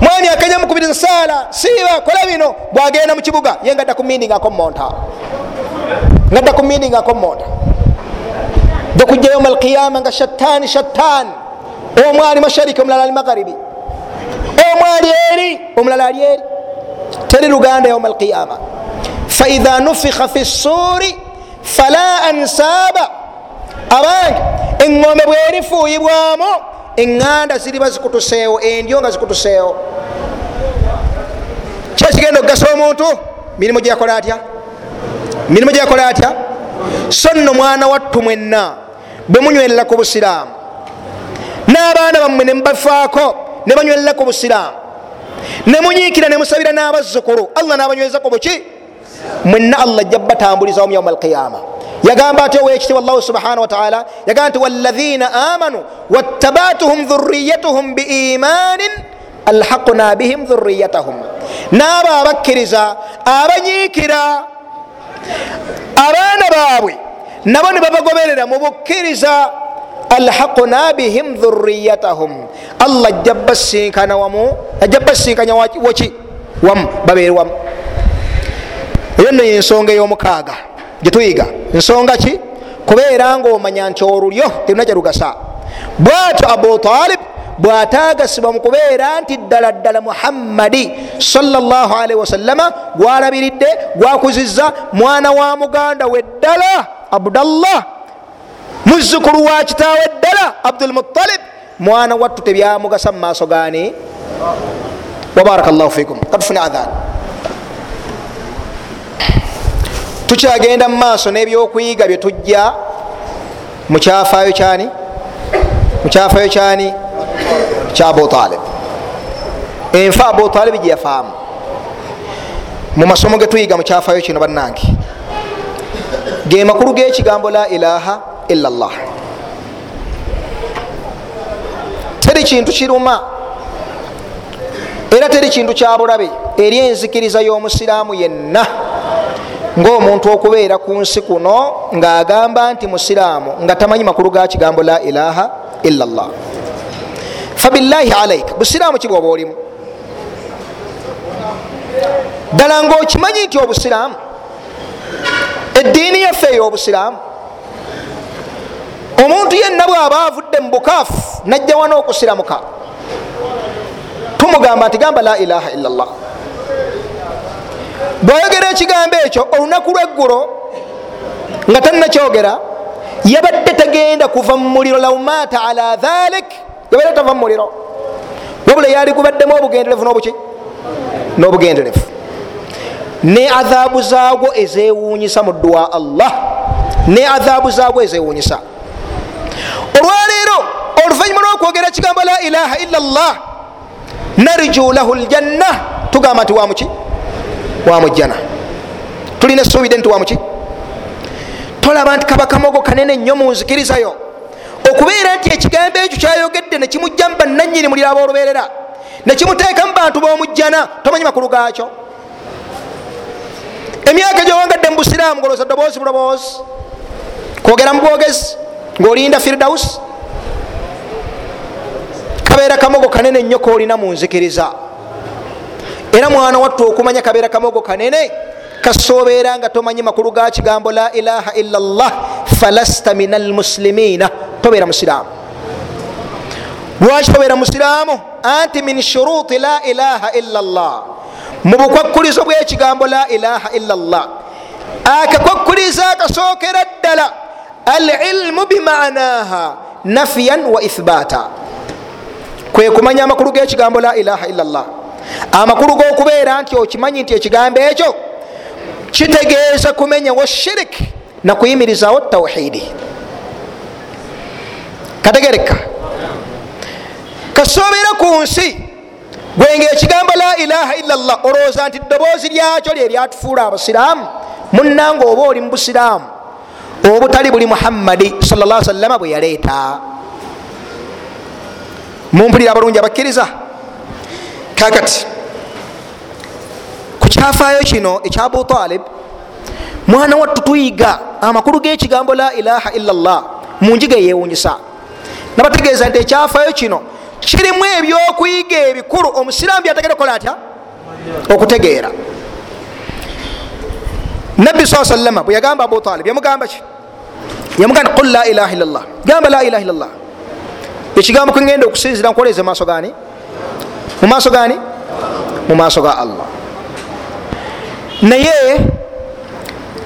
mwani akanya mukubiriza saala siiba kola bino. Bwagenda mu kibuga ye ngadda ku mindi ngaako mumonta ngadda ku mindi ngaako mumonta jokujja yauma alqiyama nga shattaani shattaani omu ali mashariki omulala ali magharibi. Omu ali eri omulala ali eri. Teri luganda yauma alqiyama. Faidha nufikha fi ssuuri fala ansaaba abange eŋŋombe bwerifuuyibwamu eŋŋanda ziriba zikutuseewo endyo nga zikutuseewo. Kyekigenda okugasa omuntu? Mirimu gyakola atya? Mirimu gyakola atya? So nno mwana wattu mwenna bwe munywerera ku busiraamu n'abaana bammwe ne mubafaako ne banywerera ku busiraamu ne munyiikira ne musabira n'abazzukulu allah n'abanyweza ku buki? Mwenna allah ajja batambulizawo mu yauma alqiyama yagamba ati owekitiibwa allahu subhanahu wataala yagamba nti walaina amanu wattabatuhum dhuriyatuhum biimanin alhaqna bihim dhuriyatahum naabo abakkiriza abanyiikira abaana baabwe nabo ne babagoberera mu bukkiriza alhaqna bihim dhuriyatahum allah ajja basinkana wamu ajja basinkanya waki wamu babeere wamu. Eyo nno yensonga ey'omukaaga gyetuyiga nsonga ki? Kubeera nga omanya nti olulyo teruna kyalugasa bwatyo abu talib bwatagasibwa mu kubeera nti ddala ddala muhammadi salllahalihi wasallama gwalabiridde gwakuziza mwana wa muganda we ddala abdallah muzukulu wa kitaawe ddala abdulmutalib mwana wattu tebyamugasa mu maaso gani wabaraka llahu fikum katufune adhan tukyagenda mu maaso n'ebyokuyiga byetujja mukyafaayo kyani? Mukyafaayo kyani? Kya abutalib enfa abutalib gyeyafaamu mu masomo getuyiga mukyafaayo kino bannange. Ge makulu g'ekigambo la ilaha illa llah teri kintu kiruma. Era teri kintu kyabulabe eri enzikiriza y'omusiraamu yenna ngaomuntu okubeera ku nsi kuno ng'agamba nti musiraamu nga tamanyi makulu ga kigambo la ilaha illa llah fabillahi alaika busiraamu kibwoba olimu? Ddala ngaokimanyi nti obusiraamu eddiini yaffe ey'obusiraamu omuntu yenna bw'aba avudde mu bukaafu najja wana okusiramuka tumugamba nti gamba la ilaha illa llah bwayogera ekigambo ekyo olunaku lweggulo nga tannakyogera yabadde tagenda kuva mu muliro laumata ala dhalik yabadde tava mu muliro. Wabula yali gubaddemu obugenderevu nobuki? N'obugenderevu. Ne adhabu zaagwo ezewuunyisa mu dduwa allah. Ne adhabu zaagwo ezewuunyisa olwaleero oluvanyuma lwokwogera ekigambo la ilaha illa llah narju lahu ljanna tugamba nti wamuki wamujjana. Tulina esuubide nti wamuki? Tolaba nti kaba kamogo kanene nnyo munzikirizayo okubeera nti ekigambo ekyo kyayogedde nekimujjamu bannanyini mulira aboolubeerera nekimuteeka mu bantu bomujjana tomanyi makulu gaakyo? Emyaka gyowangadde mu busiraamu ngoloza ddoboozi buloboozi kwogera mu bwogezi ngaolinda firdaus kabeera kamogo kanene nnyo koolina munzikiriza era mwana wattu okumanya kabeera kamogo kanene kasobeera nga tomanyi makulu ga kigambo la ilaha illa llah falasta min almuslimina tobeera musiraamu. Lwaki tobeera musiraamu? Anti min shuruti la ilaha illa llah mu bukwakkulizo bwekigambo la ilaha illa llah akakwakkulizo akasookera ddala. Alilmu bimanaha nafiyan wa ithbata kwe kumanya amakulu g'ekigambo la ilaha illa llah amakulu g'okubeera nti okimanyi nti ekigambo ekyo kitegeeza kumenyawo shirik nakuyimirizawo tawhidi kategereka. Kasobeera ku nsi gwenga ekigambo la ilaha illa llah olowooza nti ddoboozi lyakyo lye lyatufuula abasiraamu munnanga oba oli mu busiraamu obutali buli muhammadi salla salama bwe yaleeta. Mumpulira abalungi abakkiriza kakati. Ku kyafaayo kino ekya abu talib mwana wattu tuyiga amakulu g'ekigambo la ilaha illallah munjiga eyewunyisa nabategeeza nti ekyafaayo kino kirimu ebyokuyiga ebikulu omusiraamu byategere kukola atya? Okutegeera. Nabbi saa sallama bwe yagamba abu talib yamugamba ki? Yamugamba qul la ilaha illallah. Gamba la ilaha illallah. Ekigambo kwegenda okusinzira nkoleze mumaaso gani mumaaso gani mumaaso ga allah. Naye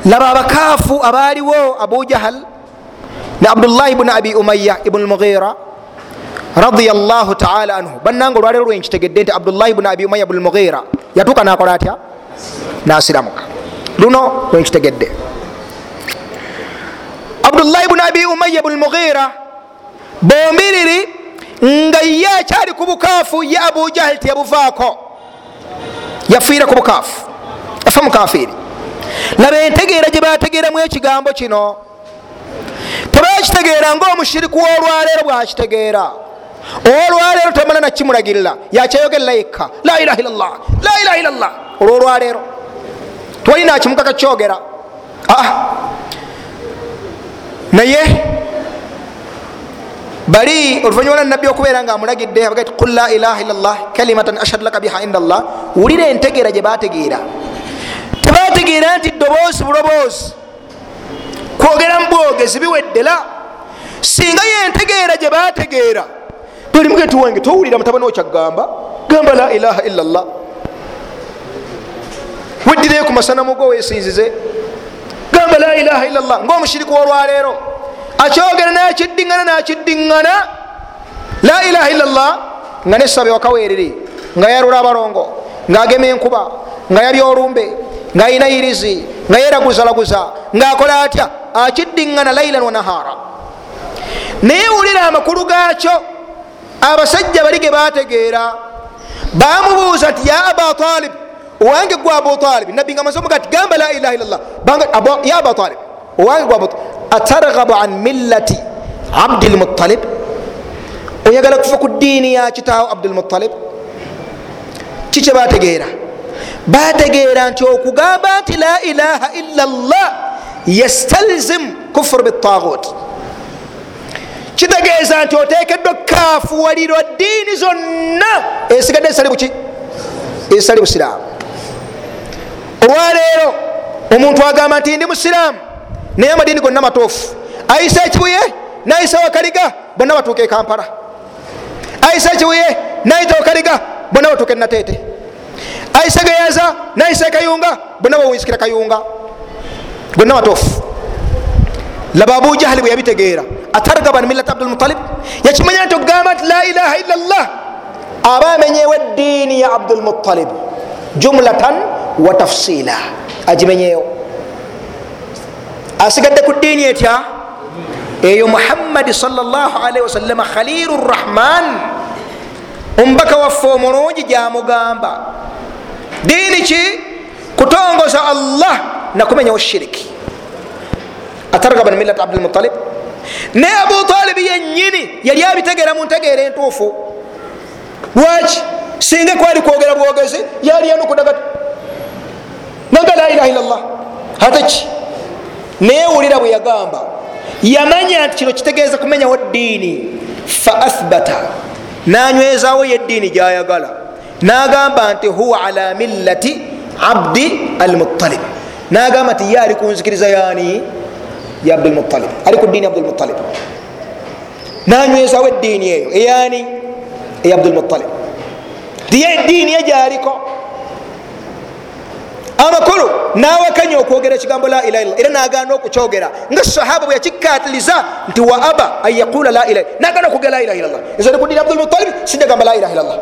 laba abakaafu abaaliwo abu jahal ne abdullahi bni abi umaya ibuni lmughira radiallahu taala anhu. Bannanga olwaliro lwenkitegedde nti abdullahi bni abi umaya bni lmughira yatuuka nakola atya? Nasiramuka. Luno lwenkitegedde abdullahi bni abi umaya bni lmughira bombiriri nga ye akyali ku bukaafu ye abu jahal teyabuvaako. Yafiire ku bukaafu. Afa mukafiri laba entegeera gye bategeeramu ekigambo kino tebakitegeera ngaomushiriku wolwaleero bwakitegeera. Olwaleero tamala nakimulagirira yakyeyogerera yekka la ilaha illallah la ilaha illallah. Olwolwaleero twalina akimukaka kyogera aa naye bali oluvanyuma lwa nabbi okubeera nga amulagidde abaga ti qul la ilaha illallah kalimatan ashhadu laka biha inda allah wulira entegeera gye bategeera tebategeera nti ddoboozi buloboozi. Kwogera mu bwogezi biweddera singa yentegeera gye bategeera tolimugeti wange towulira mutabani okyagamba gamba la ilaha illallah. Weddireyo ku masanamugo wesinzize gamba la ilaha illallah. Ngaomushiriku wolwaleero akyogera nakiddiŋana nakiddiŋana la ilaha illallah nga nesabe wakawerere nga yarula abalongo ngaagema enkuba nga yabya olumbe ngaayina irizi nga yeraguzalaguza ngaakola atya? Akiddiŋŋana lailan wanahara naye wulira amakulu gaakyo abasajja bali ge bategeera bamubuuza ti ya aba talib owange gwe abu talib nabbi nga mazemuga ti gamba la ilaha illallah. Ya aba talib owange gwe atargabu an millati abdilmutalib oyagala kufa ku ddiini ya kitaawo abdulmutalib kikye bategeera bategeera nti okugamba nti la ilaha illa llah yastalzim kufur bitagut kitegeeza nti otekeddwa kafuwalirwa ddiini zonna esigadde esali buki esali busiraamu olwaleero omuntu agamba nti ndi musiraamu naye amadiini gonna matuufu ayisa ekibuye nayisa wakaliga bonna batuuka ekampala ayisa ekibuye nayita wakaliga bonna batuuka enateete ayise geyaza nayise kayunga bonna bawisikira kayunga. Gonna matuufu laba abu jahali bwe yabitegeera. Atargaba millat abdulmutalib yakimanya nti okugamba nti la ilaha illa llah aba amenyewo eddiini ya abdulmutalib jumlatan wa tafsila agimenyewo asigadde ku ddiini etya? Eyo muhammadi salllahalaihi wasallama khalilu rrahman omubaka waffe omulungi gyamugamba diini ki kutongoza allah nakumenyawo shiriki atargaba millat abdulmutalib naye abu talibi yenyini yali abitegeera mu ntegeera entuufu. Lwaki singa kwali kwogera bwogezi yali yanukudagati nanga la ilaha illallah. Ate ki naye wulira bwe yagamba yamanya nti kino kitegeeza kumenyawo ddiini. Fa athbata nanywezawo yeddiini gyayagala. Nagamba nti huwa ala millati abdi almutalib nagamba nti ye ali kunzikiriza yani ya abdulmutalib ali ku ddiini abdulmutalib nanywezawo eddiini eyo eyani eya abdulmutalib tiye eddiini ye gyaliko amakulu nawakanya okwogera ekigambo la ilaha illallah era nagana okukyogera. Nga sahaba bwe yakikatiliza nti wa aba an yaqula la ilaha nagana okwogera la ilaha illallah. Ezo ni kudini abdulmutalib sijagamba la ilaha illallah.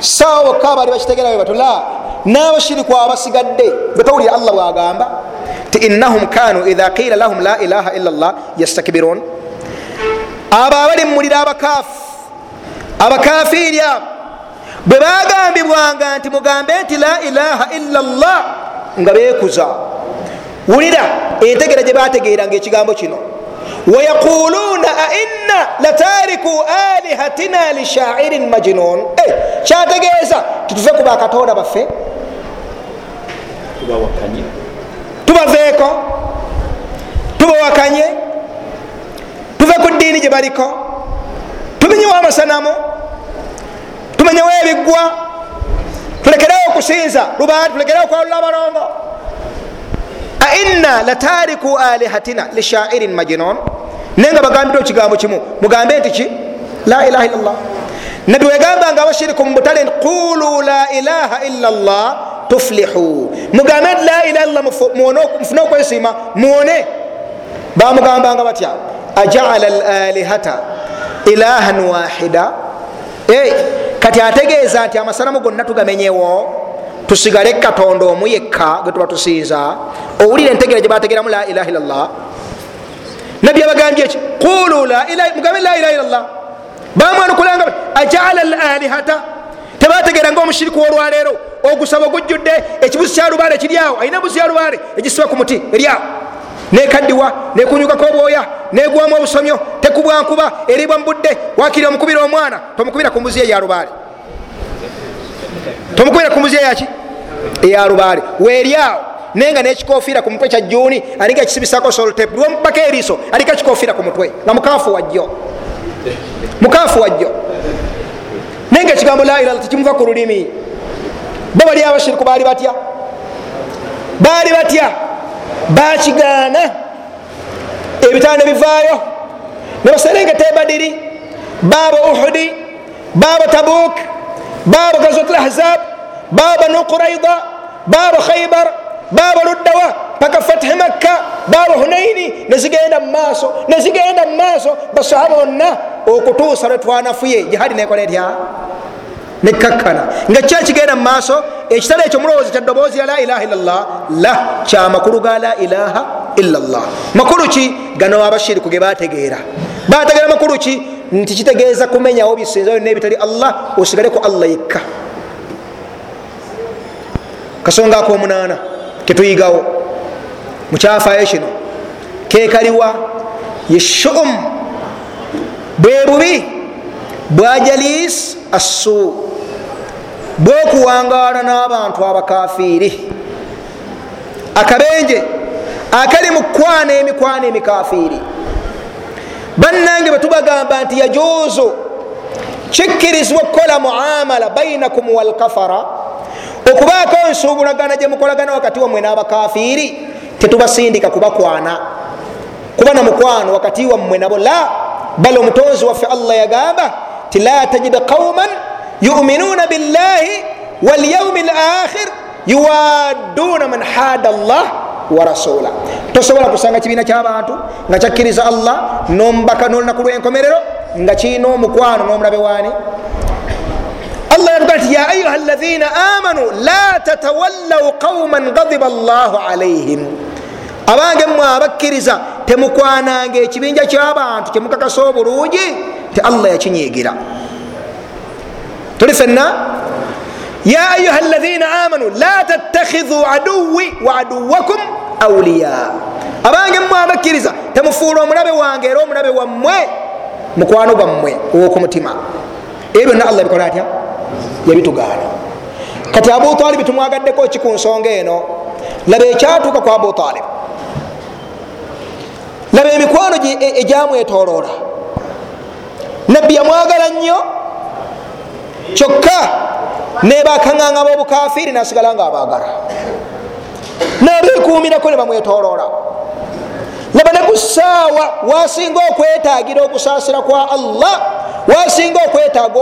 Sawa bokka abaali bakitegera bwe batula n'abashiriku abasigadde. Betawulira allah bwagamba ti innahum kanu idha qila lahum la ilaha illa llah yastakbirun abo abali mumulira abakafu abakafiri abo bwe bagambibwanga nti mugambe nti la ilaha illa llah nga bekuza wulira entegera gye bategeeranga ekigambo kino. Wayaquluuna ainna latariku alihatina lishairin majnun Eh, kyategeeza tituve ku bakatonda baffe? Tubaveeko? Tubawakanye? Tuve ku ddiini gye baliko? Tumenyewo amasanamu tumenyewo ebiggwa tulekerewo okusinza lubaati tulekerewo kwalula abalongo ainna latariku alihatina lishairin majnun. Naye nga bagambidde ekigambo kimu. Mugambe nti ki? La ilaha illallah. Nabbi wegambanga abashiriku mu butale qulu la ilaha illa llah tuflihu. Mugambe nti la ilaha illallah mufune okwesiima muwone bamugambanga batya ajaala lalihata ilahan wahida kati ategeeza nti amasanamu gonna tugamenyewo tusigale katonda omu yekka gwe tuba tusinza owulire entegera gye bategeramu la ilaha illallah. Nabbi abagambye eki qulu mugambe la ilaha illallah. Bamwanukulanga ajaala lalihata tebategera nga omushiriku wolwaleero ogusaba ogujjudde ekibuzi kyalubaale kiryawo ayina buzi yalubaale egisiba ku muti eryawo nekaddiwa nekunyukako obwoya negwamu obusomyo tekubwankuba eribwa mubudde wakiri omukubira omwana tomukubira ku mbuzi eyalubaale tomukubira ku mbuzi eyaki eyalubaale weryawo naye nga nekikofiira ku mutwe kya juni alinga ekisibisako soltep lwomubaka eriiso aliko ekikofiira ku mutwe. Nga mukafu wajjo. Mukafu wajjo. Naye nga ekigambo la ilaha tekimuva ku lulimi. Bo bali abashiriku baali batya? Baali batya bakigaana ebitanda bivaayo nebaserengeta ebadiri baaba uhudi baaba tabuk baaba gazwat lahzab baaba nuquraida baaba khaibar baaba luddawa paka fathi makka baaba hunaini nezigenda mumaaso nezigenda mumaaso basahaba bonna okutuusa lwetwanafuye jihadi nekola etya nekakkana nga kyekigenda mumaaso ekitala ekyo mulowoozi kya ddoboozi ya la ilaha illallah la kyamakulu ga la ilaha illallah. Makulu ki? Gano abashiriku ge bategeera bategeera makulu ki? Nti kitegeeza kumenyawo bisinza byonna ebitali allah osigale ku allah yekka. Kasonga akomunaana ketuyigawo mukyafayo kino kekaliwa yeshum bwe bubi bwa jalis assu bwokuwangaala n'abantu abakafiiri. Akabenje akali mu kwana emikwano emikafiiri. Bannange bwetubagamba nti yajuuzu kikkirizibwa okukola muamala bainakum walkafara okubaako ensuubulagana gyemukolagana wakati wammwe n'abakafiiri tetubasindika kubakwana. Kuba na mukwano wakati wammwe nabo la bal omutonzi waffe allah yagamba ti la tajida qauman yuminuuna billahi walyaumi lakhir yuwadduna man hada allah wa rasula tosobola kusanga kibiina kyabantu nga kyakkiriza allah nomubaka nolunaku lwenkomerero nga kiina omukwano nomulabe waani allah yatugaa nti ya ayuha alaina amanu la tatawallau qauman gadiba allahu alaihim abange mmwe abakkiriza temukwananga ekibinja kyabantu kyemukakasa obulungi ti allah yakinyigira tuli fenna ya ayuha alaina amanu la tattakhidhu aduwi wa aduwakum auliya abange mmwe abakkiriza temufuula omulabe wange era omulabe wammwe mukwano gwammwe owokumutima ebyo byonna allah bikola atya yabitugaana kati abutalibu tumwagaddeko ki ku nsonga eno laba ekyatuuka ku abutalibu laba emikwano egyamwetoloola nabbi yamwagala nnyo kyokka nebakaŋŋaŋa b'obukafiiri nasigala nga abaagala nabekuumirako ne bamwetoloola. Laba ne ku ssaawa wasinga okwetaagira okusaasira kwa allah wasinga okwetaaga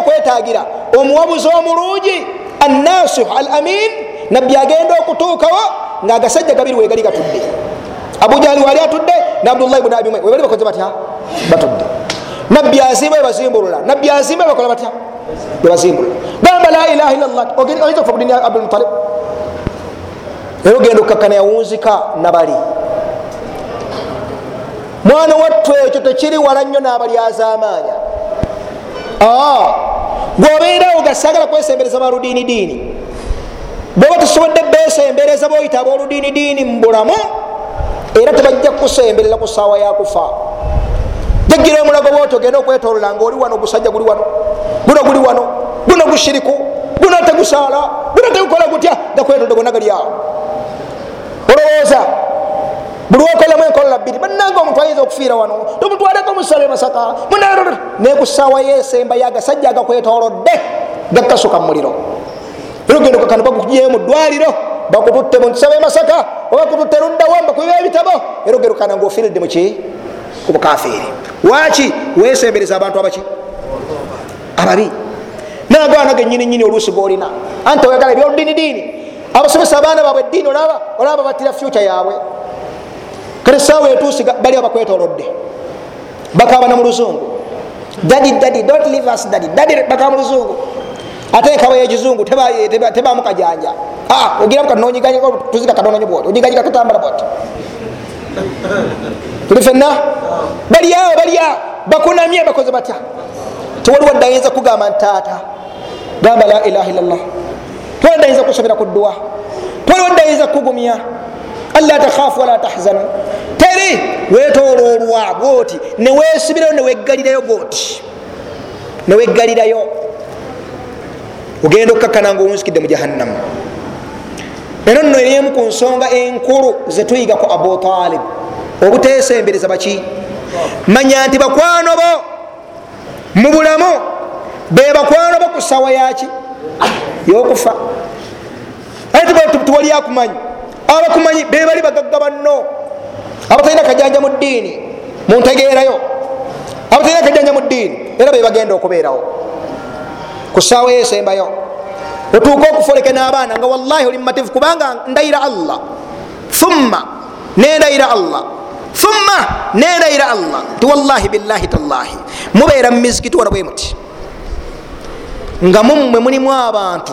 okwetaagira omuwabuzi omulungi annasih al amin nabbi agenda okutuukawo ngaagasajja gabiri wegali gatudde. Abujali wali atudde ne abdullahi buni abi webali bakoze batya? Batudde. Nabbi azimba webazimbulula nabbi azimba webakola batya webazimbulula gamba la ilaha illallah. Oyinza kufa kudini abdulmutalib era ogenda okukakkana yawunzika nabali. Mwana wattu ekyo tekiri wala nnyo n'abali azamaanya gwobeerawo gasagala kwesembereza baludiini diini bwoba tosobodde besembereza bayita aboludiinidiini mubulamu era tebajja kusemberera ku saawa yakufa jagira omulago bwoti ogenda okwetolola nga oli wano ogusajja guli wano guno guli wano guno gushiriku guno tegusaala guno tegukola gutya? Gakwetolde gonna gali awo olowooza buli wokolamu enkolola bbiri bannanga omuntu ayinza okufiira wano tomutwaleko musale masaka naye ku saawa yesemba yagasajja agakwetolodde gakasuka mumuliro era ogenda okakano bakujeyo mu ddwaliro bakututte muntusabe masaka obakututte luddawo mbakubiba ebitabo. Era ogenda okakana ngaofiiridde muki kubukafiiri waki wesembereza abantu abaki? Ababi nagana genyininyini oluusi golina anti oyagala ebyoludinidiini abasomesa abaana baabwe eddiini olaba olaba batira fyuca yaabwe. Kale saawa etuusi bali abakwetolodde bakabana mu luzungu. Dadi dadi dont leave us dadi dadi bakaba mu luzungu. Ate ekaba yekizungu tebamu kajanja ogiramu kanonyiganyika tuzika kanononyi bwoti. Onyiganyika katambala bwoti tuli fenna baliawo baliawo bakunamye bakoze batya. Tewaliwo ddayinza kugamba ntaata gamba la ilaha illallah. Tewali ddayinza kusomera ku ddwa tewaliwo ddayinza kugumya. Alla takhafu wala tahzanu. Teri wetololwa bwoti newesibirayo neweggalirayo bwoti neweggalirayo ogenda okukakana nga owunzikidde mu jahannamu eno nno erimu ku nsonga enkulu zetuyiga ku abu talib obutesembereza baki? Manya nti bakwano bo mu bulamu be bakwano bo ku sawa yaki yokufa. Ate tiwali akumanyi abakumanyi bebali bagagga banno. Abatalina kajanja mu ddiini muntegeerayo abatalina kajanja mu ddiini era bebagenda okubeerawo. Ku saawa yesembayo otuuka okufoleke n'abaana nga wallahi oli mumativu kubanga ndayira allah. Thumma nendayira allah thumma nendayira allah nti wallahi billahi tallahi mubeera mu mizikiti wano bwe muti nga mummwe mulimu abantu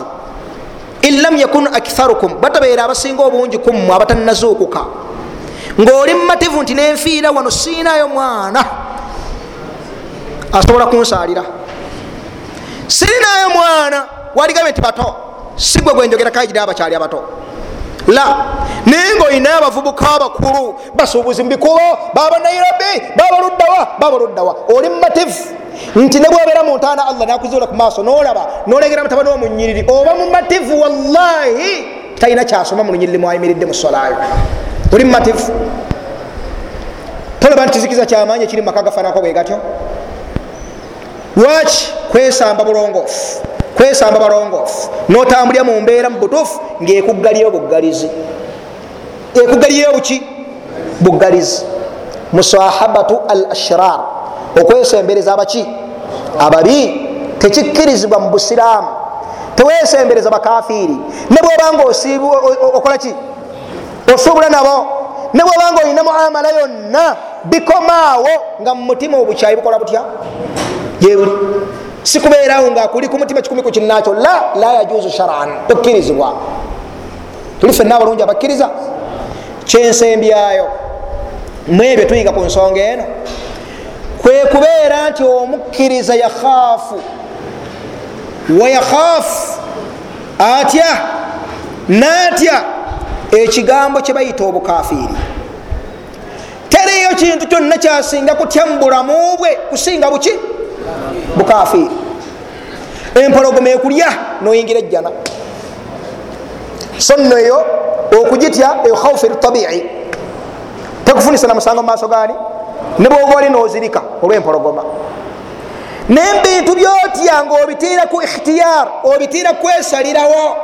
inlam yakun aktharukum batabeera abasinga obungi kummwe abatanazuukuka ngaoli mumativu nti nenfiira wano siinayo mwana asobola kunsaalira sirinayo mwana waligambe nti bato sigwe gwenjogera kagira abakyali abato la naye ngaolina abavubuka abakulu basuubuzi mubikubo baba nairobi baba luddawa baba luddawa. Oli mumativu nti ne bwabeera mu ntaana allah nakuzuula ku maaso nolaba nolegera mutabani wo munyiriri oba mumativu wallahi talina kyasoma mu lunyiriri mwayimiridde musolayo oli mumativu tolaba nti zikiza kyamaanyi ekiri mumaka gafanako bwe gatyo. Lwaki kwesamba bulongoofu kwesamba balongoofu notambulira mu mbeera mu butuufu ngaekuggaliyo buggalizi ekuggaliyo buki buggalizi. Musahabatu al ashrar okwesembereza abaki. Ababi tekikkirizibwa mu busiraamu. Tewesembereza bakafiiri. Ne bwobanga okola ki? Osuubula nabo. Ne bwobanga olina muamala yonna bikomaawo nga mumutima obukyayi bukola butya? Gyebuli sikubeerawo nga kuli ku mutima kikumi ku kinakyo la la yajuzu sharan. Tokkirizibwa. Tuli fenna abalungi abakkiriza. Kyensembyayo. Mwebyo tuyiga ku nsonga eno. Kwe kubeera nti omukkiriza yakhaafu. Wayakhaafu atya? Natya? Ekigambo kye bayita obukafiiri. Teriyo kintu kyonna kyasinga kutya mu bulamu bwe kusinga buki bukafiiri empologoma ekulya noyingira ejjana. So nno eyo okugitya eyo khaufu eritabii tekufunisa na musango mumaaso gaani ne bwoba oli nozirika olwempologoma nebintu byotya nga obitiira ku ikhtiyar obitiira kwesalirawo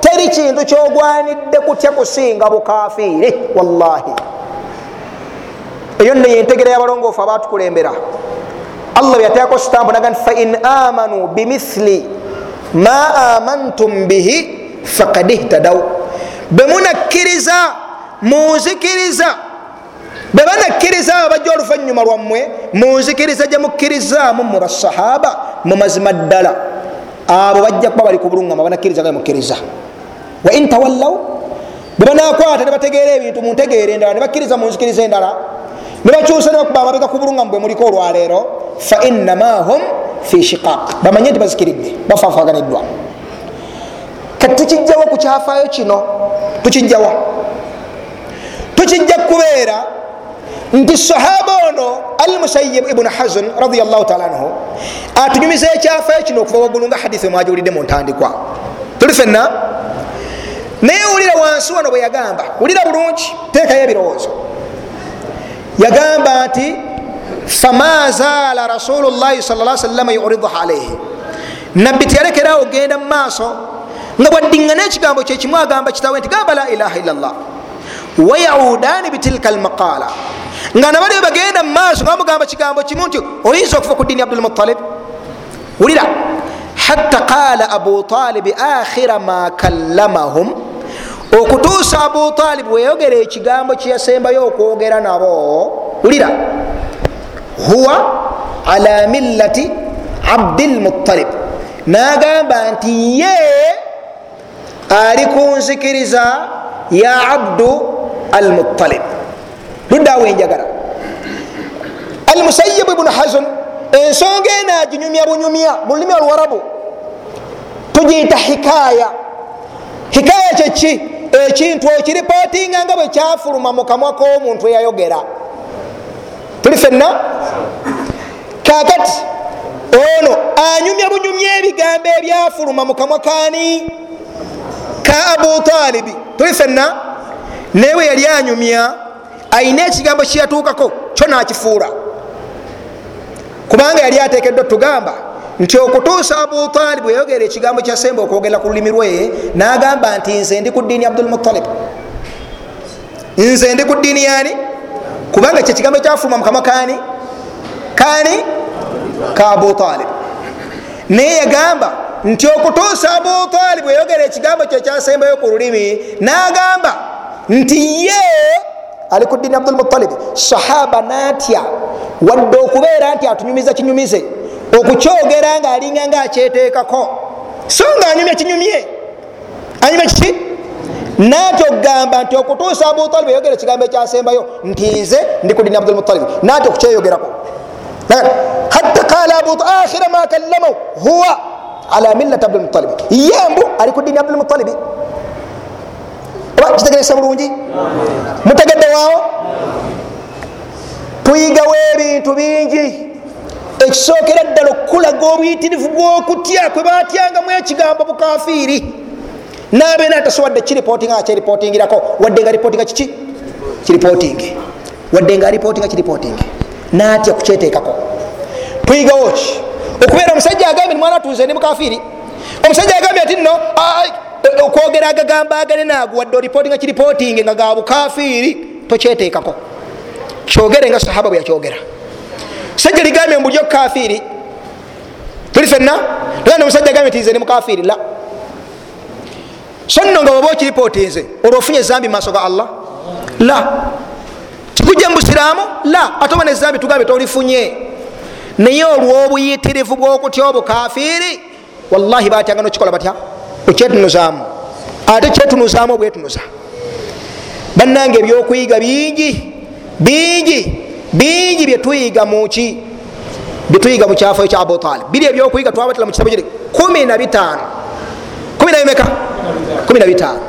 teri kintu kyogwanidde kutya kusinga bukafiiri wallahi. Eyo nno yentegera yabalongoofu abatukulembera allah byateako sitampu naga nti fain amanu bimithili ma amantum bihi fakad ihtadaw. Bemunakkiriza munzikiriza bebanakkiriza abo bajja oluvanyuma lwammwe munzikiriza gyemukkirizamu mwe basahaba mu mazima ddala abo bajja kuba bali ku buluŋama banakkiriza nga mukkiriza wain tawallaw bebanakwata nebategeera ebintu muntegeera endala nebakkiriza munzikiriza endala nebakyusa nebakuba amabega ku buluŋama bwe muliko olwaleero fainama hum fi shiqaq. Bamanye nti bazikiridde bafafaganiddwa kati tukijjawa ku kyafaayo kino tukijjawa tukijja kubeera nti sahaba ono al musayib ibunu hazn radiallahu taala anhu atunyumiza ekyafayo kino okuva waggulu nga hadithi mwagiwulidde mu ntandikwa. Tuli fenna naye wulira wansi wano bwe yagamba wulira bulungi teekayo ebirowoozo. Yagamba nti fama zaala rasulullahi sal salama yuriduha alaihi nabbi teyalekerawo genda mu maaso nga bwaddiŋŋana ekigambo kyekimu agamba kitawe nti gamba la ilaha illallah wayaudaani bitilka lmaqala nga nabaliwe bagenda mu maaso nga bamugamba kigambo kimu nti oyinza okuva ku ddiini abdulmutalib wulira hatta qala abu talibi akhira ma kallamahum okutuusa abu talib weyogera ekigambo kyeyasembayo okwogera nabo wulira huwa ala millati abdilmutalib nagamba nti ye ali kunzikiriza ya abdu almutalib luddawo enjagala almusayibu ibunu hazun ensonga eno aginyumya bunyumya mu lulimi oluwarabu tugiyita hikaya. Hikaya kyeki ekintu okiripotinga nga bwe kyafuluma mu kamwa k'omuntu eyayogera tuli fenna kakati ono anyumya bunyumya ebigambo ebyafuluma mu kamwa kani ka abu talibi tuli fenna nayewe yali anyumya ayina ekigambo kyeyatuukako kyo nakifuura kubanga yali atekeddwa tugamba nti okutuusa abu talib weyogera ekigambo kyasemba okwogera ku lulimi lwe nagamba nti nze ndi ku ddiini abdulmutalib nze ndi ku ddiini yani kubanga kyekigambo kyafuluma mukama kani kani ka abu talib. Naye yagamba nti okutuusa abu talib weyogera ekigambo kye kyasembayo ku lulimi nagamba nti ye ali ku ddiini abdulmutalib sahaba natya. Wadde okubeera nti atunyumiza kinyumize okukyogera nga alinga nga akyeteekako so nga anyumya kinyumye anyumya kiki natya okugamba nti okutuusa abutalib eyogera ekigambo ekyasembayo nti nze ndi ku ddiini abdulmutalib natya okukyeyogerako hatta qala akhira ma kallamahu huwa ala millati abdulmutalib yembu ali ku ddiini abdulmutalibi oba kitegeresa bulungi? Mutegedde waawo? Tuyigawo ebintu bingi. Ekisookera ddala okulaga obuyitirivu bwokutya kwe batyangamu ekigambo bukafiiri nabeena atasowadde kiripootinga nga kyeripootingirako wadde nga ripootinga kiki? Kiripootingi wadde nga ripootinga kiripootingi natya kukyeteekako tuyigawo ki okubeera omusajja agambye ni mwana atuuze ndi mukafiiri. Omusajja agambye ati nno okwogera agagambo agane naago wadde oripootinga kiripootingi nga ga bukafiiri. Tokyeteekako. Kyogere nga sahaba bwe yakyogera. Sajja ligambye mbuli okukafiri tuli fenna tuganda omusajja agambye tinze ndi mukafiri la so nno nga waba okiripootinze olwo ofunye ezambi mumaaso ga allah? La. Kikujja mu busiraamu? La. Ate oba nezambi tugambye tolifunye. Naye olw'obuyitirivu bw'okutya obukafiri wallahi batyanga nokikola batya? Okyetunuzaamu. Ate kyetunuzaamu obwetunuza. Bannange ebyokuyiga bingi bingi bingi byetuyiga muki byetuyiga mu kyafayo kya abutalib biri ebyokuyiga twabatira mu kitabo kiri kumi na bitaano. Kumi nabimeka kumi na bitaano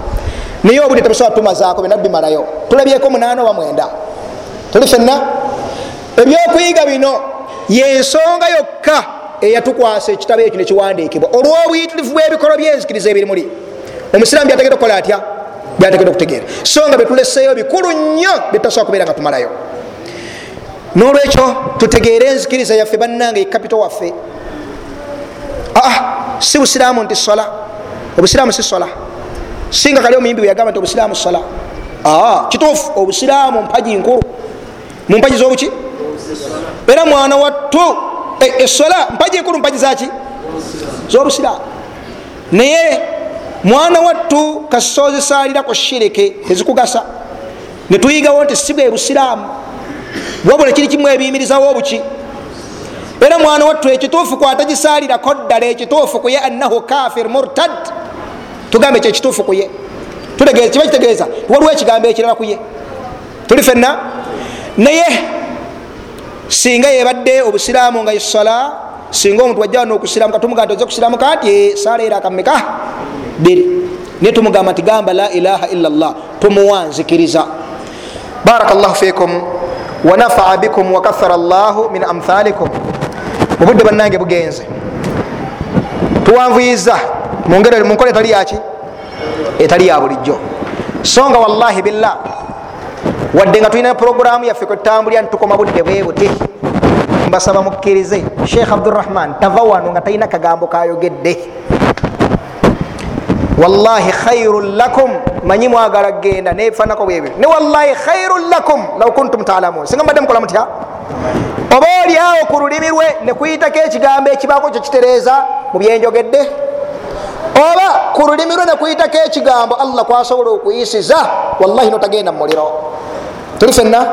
naye obudde tebusobola tumazaako byona bimalayo tulabyeko munaana oba mwenda. Tuli fenna ebyokuyiga bino yensonga yokka eyatukwasa ekitabo ekyo nekiwandiikibwa. Olw'obuyitirivu bw'ebikolo byenzikiriza ebirimuli omusiraamu byategedde okukola atya? Byategedde okutegeera. So nga betuleseeyo bikulu nnyo byetutasobola kubeera nga tumalayo. Nolwekyo tutegeere enzikiriza yaffe bannange ekapito waffe. Aa si busiraamu nti sola. Obusiraamu si sola singa kali omuyimbi weyagamba nti obusiraamu sola aa kituufu obusiraamu mpaji nkulu. Mu mpaji zobuki era mwana wattu esola mpaji nkulu mpaji zaki zobusiraamu. Naye mwana wattu kasoozisalirako shirike tezikugasa netuyigawo nti si bwe busiraamu. Wabula kiri kimu ebiyimirizawo obuki era mwana wattu ekituufu kwatagisalirako ddala ekituufu kuye annahu kafir murtad tugambe ekyo ekituufu kuye kiba kitegeeza. Waliwo ekigambo ekirala kuye tuli fenna naye singa yebadde obusiraamu nga isola singa omuntu wajja wano okusiramu katumuga nti oze kusiramu kati saala era akameka biri naye tumugamba nti gamba la ilaha illa llah tumuwanzikiriza. Baraka llahu fikum wanafaa bikum wakathara llahu min amthalikum. Obudde bannange bugenze. Tuwanvuyiza munkole etali yaki etali ya bulijjo. So nga wallahi billah wadde nga tulina puroguramu yaffe kwetambulya nitukoma budde bwe buti. Mbasaba mukkirize sheikh abdurahman tava wano nga talina kagambo kayogedde. Wallahi khairun lakum manyi mwagala genda nefanako bwebyo ne wallahi khairun lakum law kuntum talamun. Singa mbadde mukola mutya? Oba oliawo ku lulimi lwe nekuyitako ekigambo ekibaako kyekitereeza mu byenjogedde oba ku lulimi lwe nekuyitako ekigambo allah kwasobola okuyisiza wallahi notagenda mumuliro tuli fenna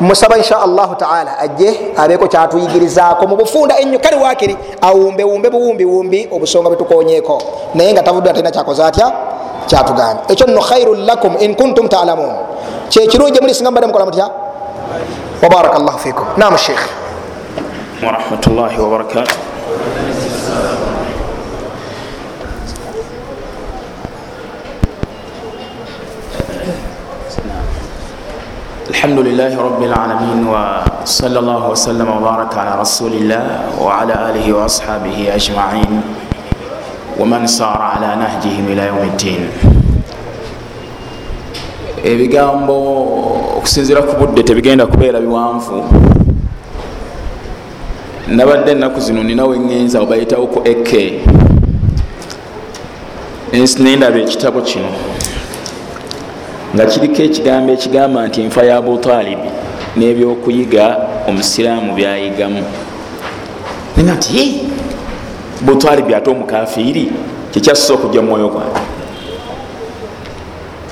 musaba insha allahu taala ajje abeeko kyatuyigirizaako mu bufunda ennyo kale wakiri awumbewumbe buwumbiwumbi obusonga bwetukonyeko naye nga tavudde atalina kyakoze atya kyatugambye ekyo nno khairun lakum in kuntum talamun kyekirungi muli singa mbadde mukola mutya wabaraka llahu fikum nam sheikh warahmatullahi wabarakatu الحمد لله رب العالمين وصلى الله وسلم وبارك على رسول الله وعلى آله وأصحابه أجمعين ومن سار على نهجهم إلى يوم الدين ebigambo okusinzira ku budde tebigenda kubeera biwanvu nabadde ennaku zino ninawo eŋŋenza webayitawo ku eke nendaba ekitabo kino Nga kiriko ekigambo ekigamba nti enfa ya abutalibi n'ebyokuyiga omusiraamu byayigamu. Nga nti butalibi ate omukafiiri kyekyasusa okujja mu mwoyo gwange.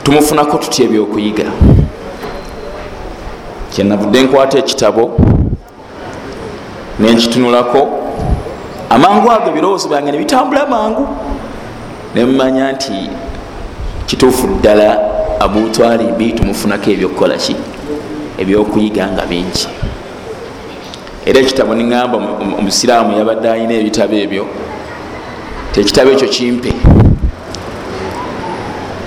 Tumufunako tutya ebyokuyiga? Kyenavudde nkwata ekitabo nenkitunulako amangu ago ebirowoozo byange nebitambula mangu. Nemumanya nti kituufu ddala abutwalibi tumufunako ebyokukola ki? Ebyokuyiga nga bingi. Era ekitabo niŋamba omusiraamu yabadde alina ebitabo ebyo. Tekitabo ekyo kimpe.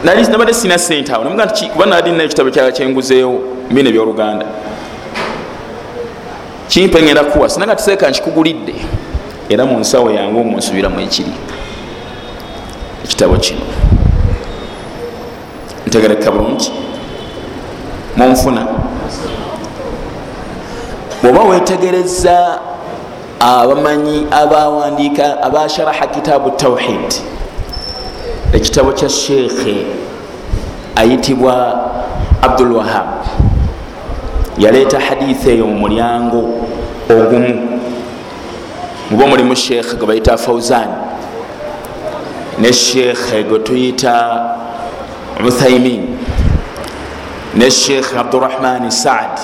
Nabadde sina sente awo. Namuga nti kuba nali nina ekitabo kyala kyenguzeewo mbina ebyoluganda. Kimpe ngenda kuwa. Sinanga tiseeka nkikugulidde era mu nsawo yange omunsubiramu ekiri. Ekitabo kino ntegereka bulungi munfuna bwoba wetegereza abamanyi abawandiika abasharaha kitaabu tawhid ekitabo kya sheekhe ayitibwa abdul wahab yaleeta haditha eyo mu mulyango ogumu. Muba mulimu sheekhe gwe bayita fauzan ne sheekhe gwe tuyita uthaimin ne sheekhe abdurahmani saad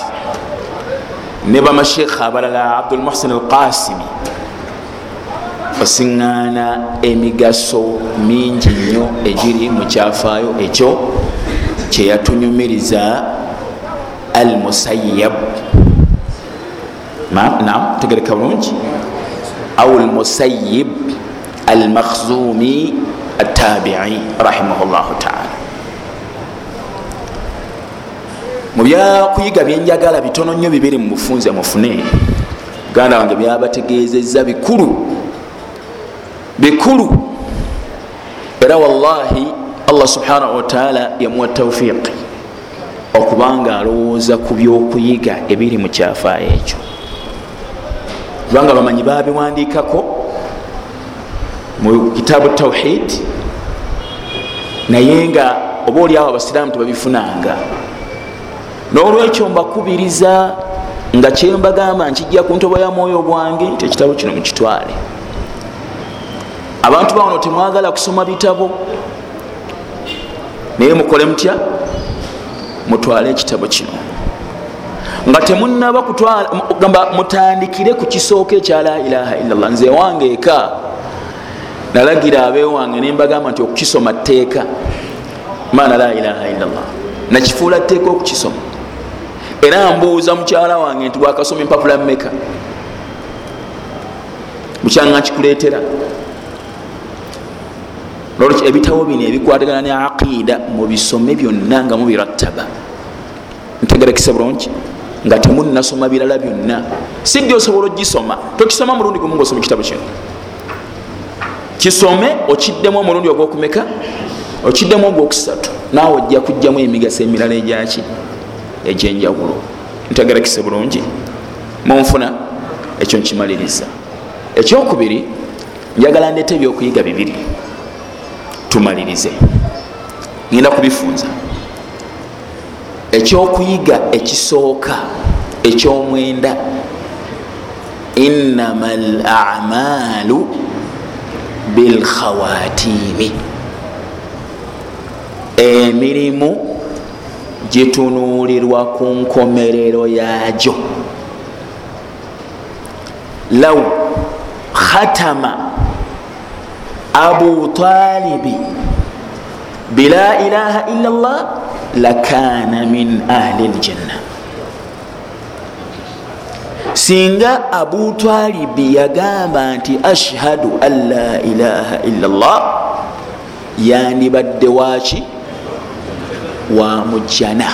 ne bamasheekhe abalala abdulmuhsin alqasimi osiŋŋaana emigaso mingi nnyo egiri mu kyafaayo ekyo kyeyatunyumiriza al musayab nam tegereka bulungi au lmusayib al makhzumi attabii rahimahullahu taala mu byakuyiga byenjagala bitono nnyo bibiri mu bufunze mufune. Uganda wange byabategeezezza bikulu. Bikulu. Era wallahi allah subhanahu wataala yamuwa taufiqi okubanga alowooza ku byokuyiga ebiri mu kyafaayo ekyo. Kubanga bamanyi babiwandikako mu kitaabu tauhid naye nga oba oliawo abasiraamu tebabifunanga n'olwekyo mbakubiriza nga kyembagamba nkijja ku ntobo ya mwoyo gwange nti ekitabo kino mukitwale. Abantu bawano temwagala kusoma bitabo. Naye mukole mutya? Mutwale ekitabo kino. Nga temunaba kutwalagamba mutandikire ku kisooka ekya la ilaha illallah. Nze wange eka. Nalagira abewange nembagamba nti okukisoma tteeka. Maana la ilaha illallah. Nakifuula tteeka okukisoma era mbuuza mukyala wange nti wakasoma empapula mmeka? Mukyanga nkikuleetera nolwekyo ebitabo bino ebikwatagana ne aqida mubisome byonna nga mubirattaba? Ntegerekise bulungi nga temunasoma birala byonna. Si ddi osobola ogisoma? Tokisoma mulundi gumu ngaosoma ekitabu kino. Kisome okiddemu omulundi ogwokumeka? Okiddemu ogwokusatu? Naawe ojja kujjamu emigaso emirala egyaki egyenjawulo. Ntegerekise bulungi munfuna ekyo nkimaliriza. Ekyokubiri njagala ndeeta ebyokuyiga bibiri. Tumalirize. Ngenda kubifunza. Ekyokuyiga ekisooka ekyomwenda innama l amalu bilkhawatimi emirimu gitunuulirwa ku nkomerero yagyo law khatama abu talibi bila ilaha illa llah lakana min ahli ljanna singa abu talibi yagamba nti ashhadu an la ilaha illa llah yandibadde waki wa mujjana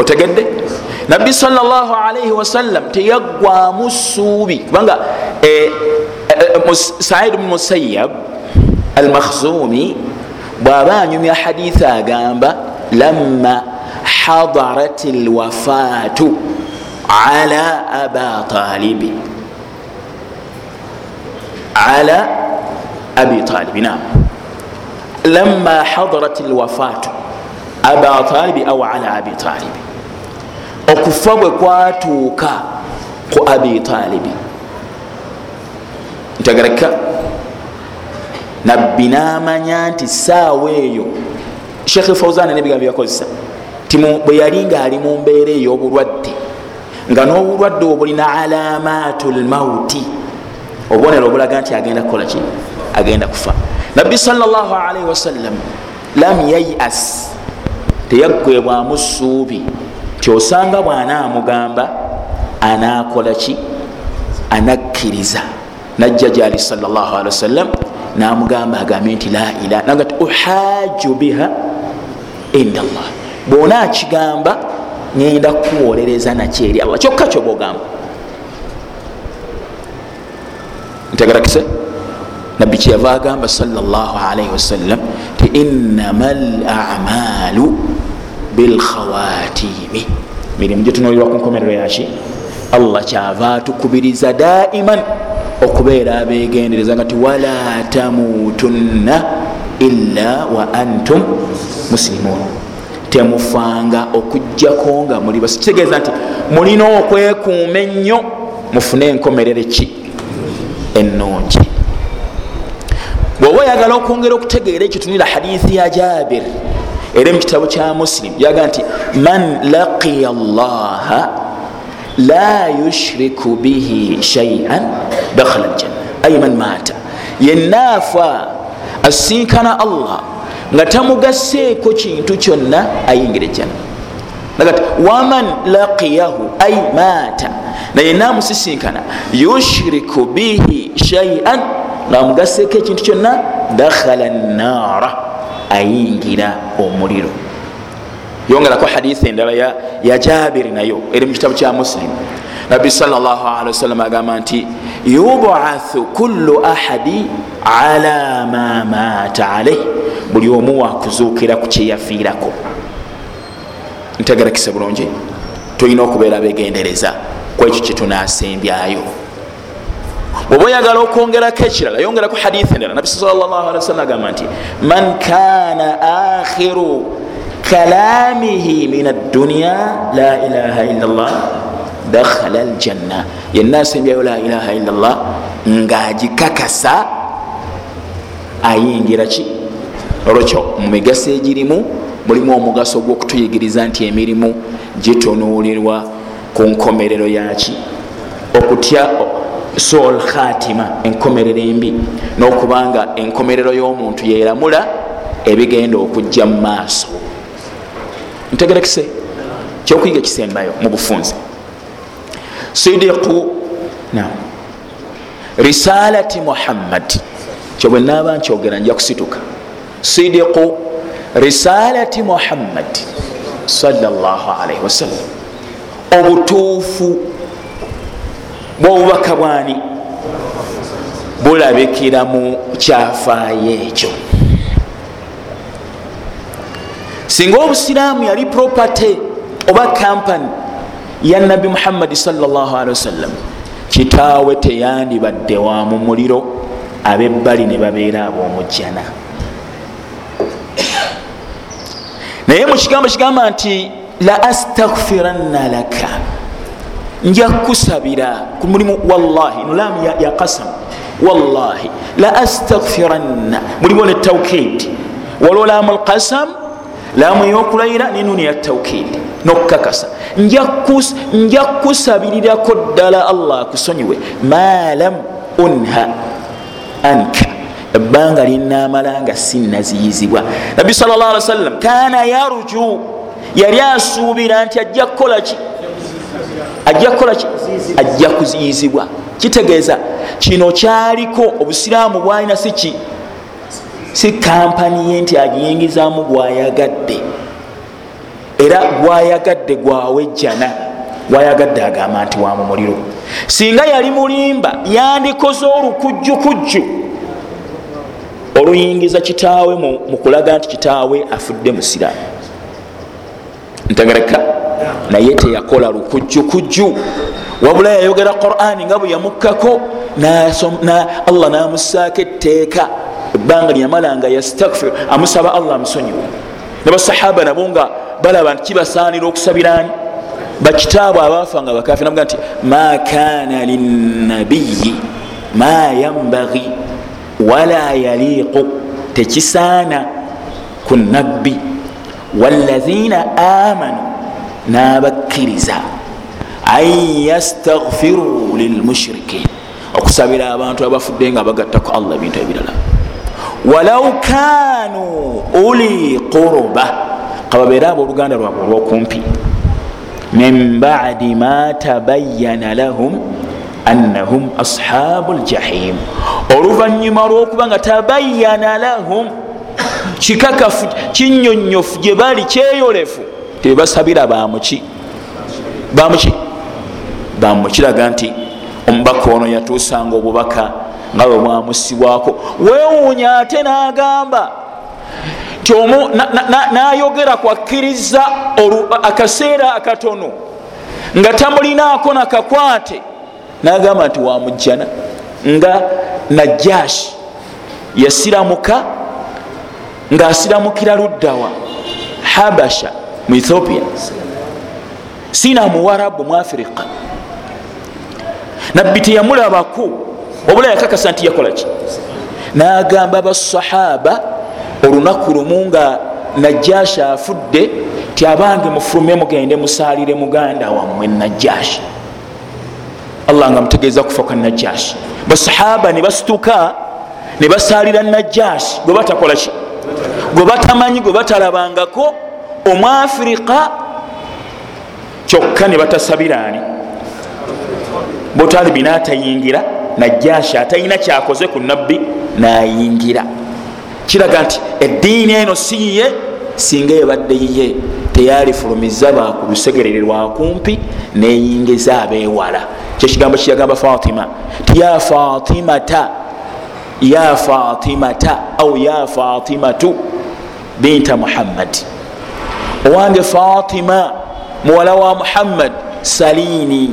otegedde nabbi salllahalaihi wasallam teyaggwamu suubi kubanga eh, eh, said bnu musayab almakhzumi bwaba anyumya haditha agamba lama hadarat lwafatu ala aba talibi ala abi talibi nam lama hadarat lwafatu aba talibi au ala abi talibi okufa bwe kwatuuka ku abi talibi ntegereka nabbi namanya nti saawa eyo shekh fauzan nebigambo byakozesa ti bwe yali nga ali mu mbeera ey'obulwadde nga n'obulwadde obulina alamatu lmauti obubonero obulaga nti agenda kukolaki agenda kufa nabbi salllahalaihi wasallam lam yayas. Teyaggwebwamu suubi kyosanga bw'anaamugamba anaakolaki anakkiriza. Najja gyali salllahalii wasallam namugamba agambe nti la ilaha naga ti uhaju biha inda llah bwona akigamba ngenda kuwolereza nakyo eri allah. Kyokka kyobogamba ntegerakise nabbi kyeyava agamba salllahalaihi wasallam ti innama l amalu bilkhawatimi mirimu gyetunulirwa ku nkomerero yaki allah kyava atukubiriza daiman. Okubeera abegendereza nga ti wala tamutunna illa wa antum muslimun. Temufanga okugjako nga muli basi kitegeeza nti mulina okwekuuma ennyo mufune enkomerere ki? Ennungi bweoba oyagala okwongera okutegeera ekyo tunira hadithi ya jabir era mukitabu kya muslim yaga nti man laqiya llaha la yushriku bihi shaian dakhala ljanna ay man maata. Yenaafa asinkana allah nga tamugaseeko kintu kyonna ayingira ejjanna. Nagati waman laqiyahu ay maata. Naye namusisinkana yushriku bihi shaian ngaamugaseeko ekintu kyonna dakhala nnaara ayingira omuliro. Yongerako hadisi endala ya, jabiri nayo eri mu kitabu kya muslim. Nabbi sawasalam agamba nti yubathu kullu ahadi ala ma mata alaih buli omu wakuzuukira ku kyeyafiirako ntegerekise bulungi tulina okubeera begendereza kwekyo kyetunasembyayo bweoba oyagala okwongerako ekirala yongerako hadithi endala. Nabbi sawasalam agamba nti man kana akhiru kalamihi min adduniya la ilaha illa llah dakhala aljanna. Yenna asembyayo la ilaha illa llah ngaagikakasa ayingira ki? Olwekyo mu migaso egirimu mulimu omugaso gwokutuyigiriza nti emirimu gitunuulirwa ku nkomerero yaki okutya sol khatima enkomerero embi. N'okubanga enkomerero y'omuntu yeramula ebigenda okujja mu maaso. Ntegerekise kyokuyiga ekisembayo mu bufunzi sidiku risalati muhammad. Kyo bwe naaba nkyogera nja kusituka. Sidiku risalati muhammadi salllahalaihi wasallam obutuufu bwobubaka bwani? Bulabikira mu kyafaayo ekyo singa obusiraamu yali property oba kampany ya nabbi muhammadi salllahalihi wasallam kitaawe teyandibadde wa mu muliro abebbali ne babeera ab'omujjana. Naye mu kigambo kigamba nti la astaghfiranna laka nja kusabira ku mulimu wallahi nulamu ya, ya kasam wallahi la astaghfiranna. Mulimu ne tawkid. Waliwo lamu lkasam lamu eyokulayira nenuni ya tawkid. Nokukakasa nja kusabirirako ddala allah akusonyiwe. Ma lam unha anka. Ebbanga linamala nga sinaziyizibwa nabbi sal llah ali wasallam kana yarju yali asuubira nti ajja kukolaki ajja kukolaki ajja kuziyizibwa kitegeeza kino kyaliko obusiraamu bwalina siki si kampani ye nti agiyingizamu gwayagadde era gwayagadde gwawejjana gwayagadde agamba nti wa mu muliro. Singa yali mulimba yandikoze olukujjukujju. Oluyingiza kitaawe mu kulaga nti kitaawe afudde musiraamu. Ntegereka naye teyakola lukujjukujju. Wabula yayogera qurani nga bwe yamukkako allah namusaako etteeka. Ebbanga lyamala nga yastakfir amusaba allah amusonyiwe. Ne basahaba nabo nga balaba nti kibasaanira okusabirani? Bakitaabwe abaafa nga bakafi nabuga nti ma kana linabiyi ma yambagi wala yaliqu tekisaana ku nabbi walazina amanu n'abakkiriza. An yastaghfiru lilmushrikin okusabira abantu abafudde nga bagattaku allah ebintu ebirala. Walau kanu uli quruba. Kababeere abooluganda lwabwe olwokumpi. Min badi ma tabayana lahum annahum ashabu ljahim oluvanyuma lwokuba nga tabayana lahum kikakafu kinyonyofu gye bali kyeyolefu tebasabira bamuki bamuki bamukiraga nti omubaka ono yatuusanga obubaka nga bwe bwamusibwako. Wewuunya ate n'agamba nti nayogera kwakkiriza akaseera akatono nga tamulinaako nakakwate. Nagamba nti wamujjana nga najashi yasiramuka ngaasiramukira luddawa habasha mu ethiopia. Sina muwarabu mu afirika nabbi teyamulabako obula yakakasa nti yakolaki nagamba basahaba olunaku lumu nga najashi afudde ti abange mufulume mugende musalire muganda wammwe najashi allah nga mutegeeza kufa kwa najashi basahaba ne basituka ne basalira najashi gwe batakolaki gwe batamanyi gwe batalabangako omwafirika kyokka ne batasabiraani botalibi natayingira najashi atalina kyakoze ku nabbi nayingira. Kiraga nti eddiini eno siyiye singa ebadde yiye teyalifulumiza bakulusegerere lwakumpi neyingiza abewala kyekigambo kiyagamba fatima ti ya fatimata ya fatimata au ya fatimatu binta muhammadi owange fatima muwala wa muhammad salini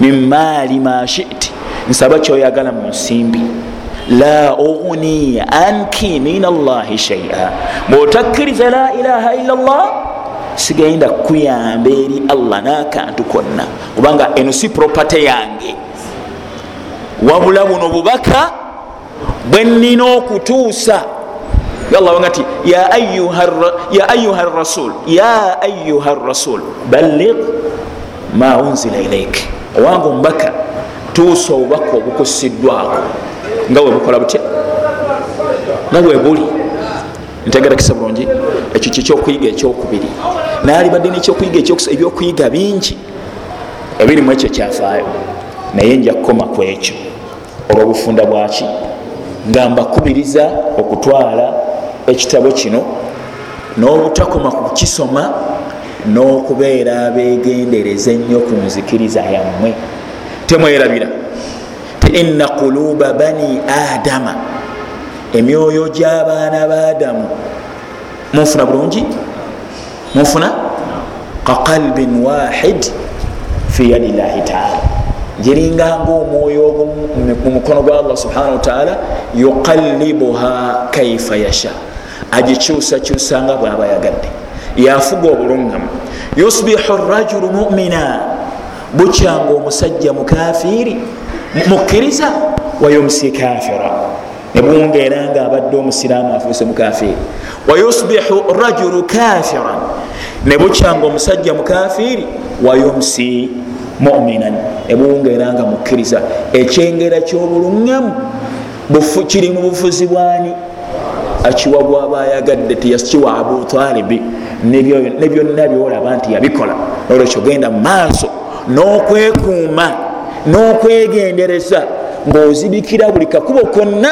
min maali ma shiti. Nsaba kyoyagala mu nsimbi la ugni anki min allahi shaia bwotakkiriza la ilaha illa llah sigenda kuyamba eri allah nakantu konna. Kubanga eno si propate yange. Wabula buno bubaka bwenina okutuusa allah wanga ti ya ayuha rasul. Ya ayuha rasul. Ballig ma unzila ilaik owange omubaka tuusa obubaka obukusiddwako nga webukola butya nga webuli ntegerakisa bulungi ekyo kyekyokuyiga ekyokubiri nalibadde nekyokuyiga ebyokuyiga bingi ebirimu ekyo kyafaayo naye nja kukoma ku ekyo olwobufunda bwaki nga mbakubiriza okutwala ekitabo kino n'obutakoma ku kukisoma n'okubeera abegendereza ennyo ku nzikiriza yammwe. Temwerabira. Ti inna quluba bani adama emyoyo gy'abaana baadamu munfuna bulungi? Munfuna? Kaqalbin wahid fi yadi llahi taala giringanga omwoyo mu mukono gwa allah subhanahu wataala yuqallibuha kaifa yasha agikyusakyusanga bwaba yagadde. Yafuga obulungamu. Yusbihu rajulu mumina bukyanga omusajja mukafiri mukkiriza wayumsi kafira nebuwungeera nga abadde omusiraamu afuuse mukafiri wayusbihu rajulu kafiran nebukyanga omusajja mukafiri wayumsi muminan. Nebuwungeera nga mukkiriza ekyengera kyobulungamu kiri mu bufuzi bwani akiwa gwaba ayagadde teyakiwa abutalibi ne byonna byolaba nti yabikola. Olwekyo genda mu maaso n'okwekuuma n'okwegendereza ng'ozibikira buli kakubo konna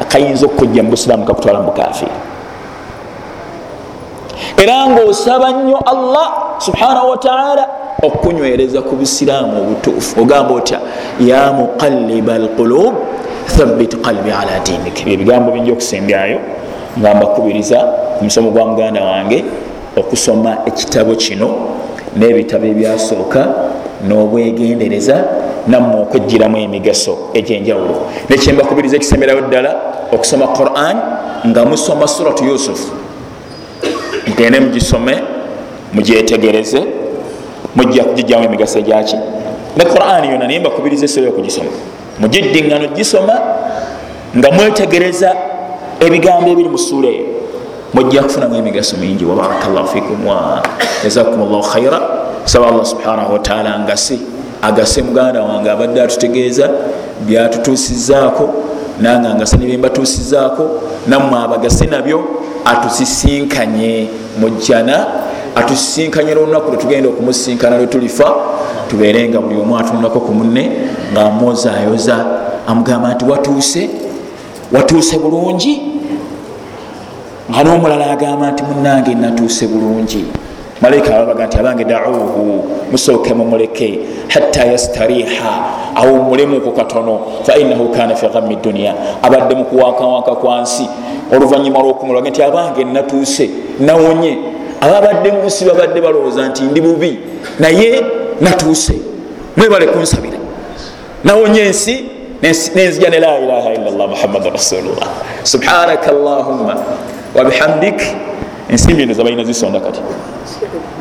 akayinza okukujja mu busiraamu kakutwala mu bukafiri era ngaosaba nnyo allah subhanahu wataala okunywereza ku busiraamu obutuufu. Ogamba otya? Ya muqalliba alqulub thabit qalbi ala dinik. Ebigambo bingi okusembyayo nga mbakubiriza ku musomo gwa muganda wange okusoma ekitabo kino n'ebitabo ebyasooka n'obwegendereza nammwe okwejjiramu emigaso egyenjawulo. Nekyembakubiriza ekisemberayo ddala okusoma quran nga musoma suratu yusufu mugende mugisome mugyetegereze mujja kugijjamu emigaso egyaki? Ne quran yona naye mbakubiriza esero yokugisoma mugiddiŋŋano gisoma nga mwetegereza ebigambo ebiri mu suula eyo. Mujja kufunamu emigaso mingi. Wabarakallahu fikum wa jazakum llahu khaira saba allah subhanahu wataala ngasi agase muganda wange abadde atutegeeza byatutuusizaako nange angase nebyembatuusizaako nammwe abagase nabyo atusisinkanye mujjana atusisinkanye lwolunaku lwetugenda okumusinkana lwetulifa tubeere nga buli omu atunulako ku munne nga amwozaayoza amugamba nti watuuse watuuse bulungi? Nga n'omulala agamba nti munange natuuse bulungi. Malayika ababaga nti abange dauhu musooke mumuleke hatta yastariha awumulemuku katono fainahu kana fi ghammi dunia abadde mukuwankawanka kwansi oluvanyuma lwokumulaga nti abange natuuse nawonye ababadde munsi babadde balowooza nti ndi bubi naye natuuse. Mwebale kunsabira. Nawonye ensi nenzija ne la ilaha illallah muhammadun rasulullah. Subhanaka allahumma wabihamdik ensimbi endo zabalina zisonda kati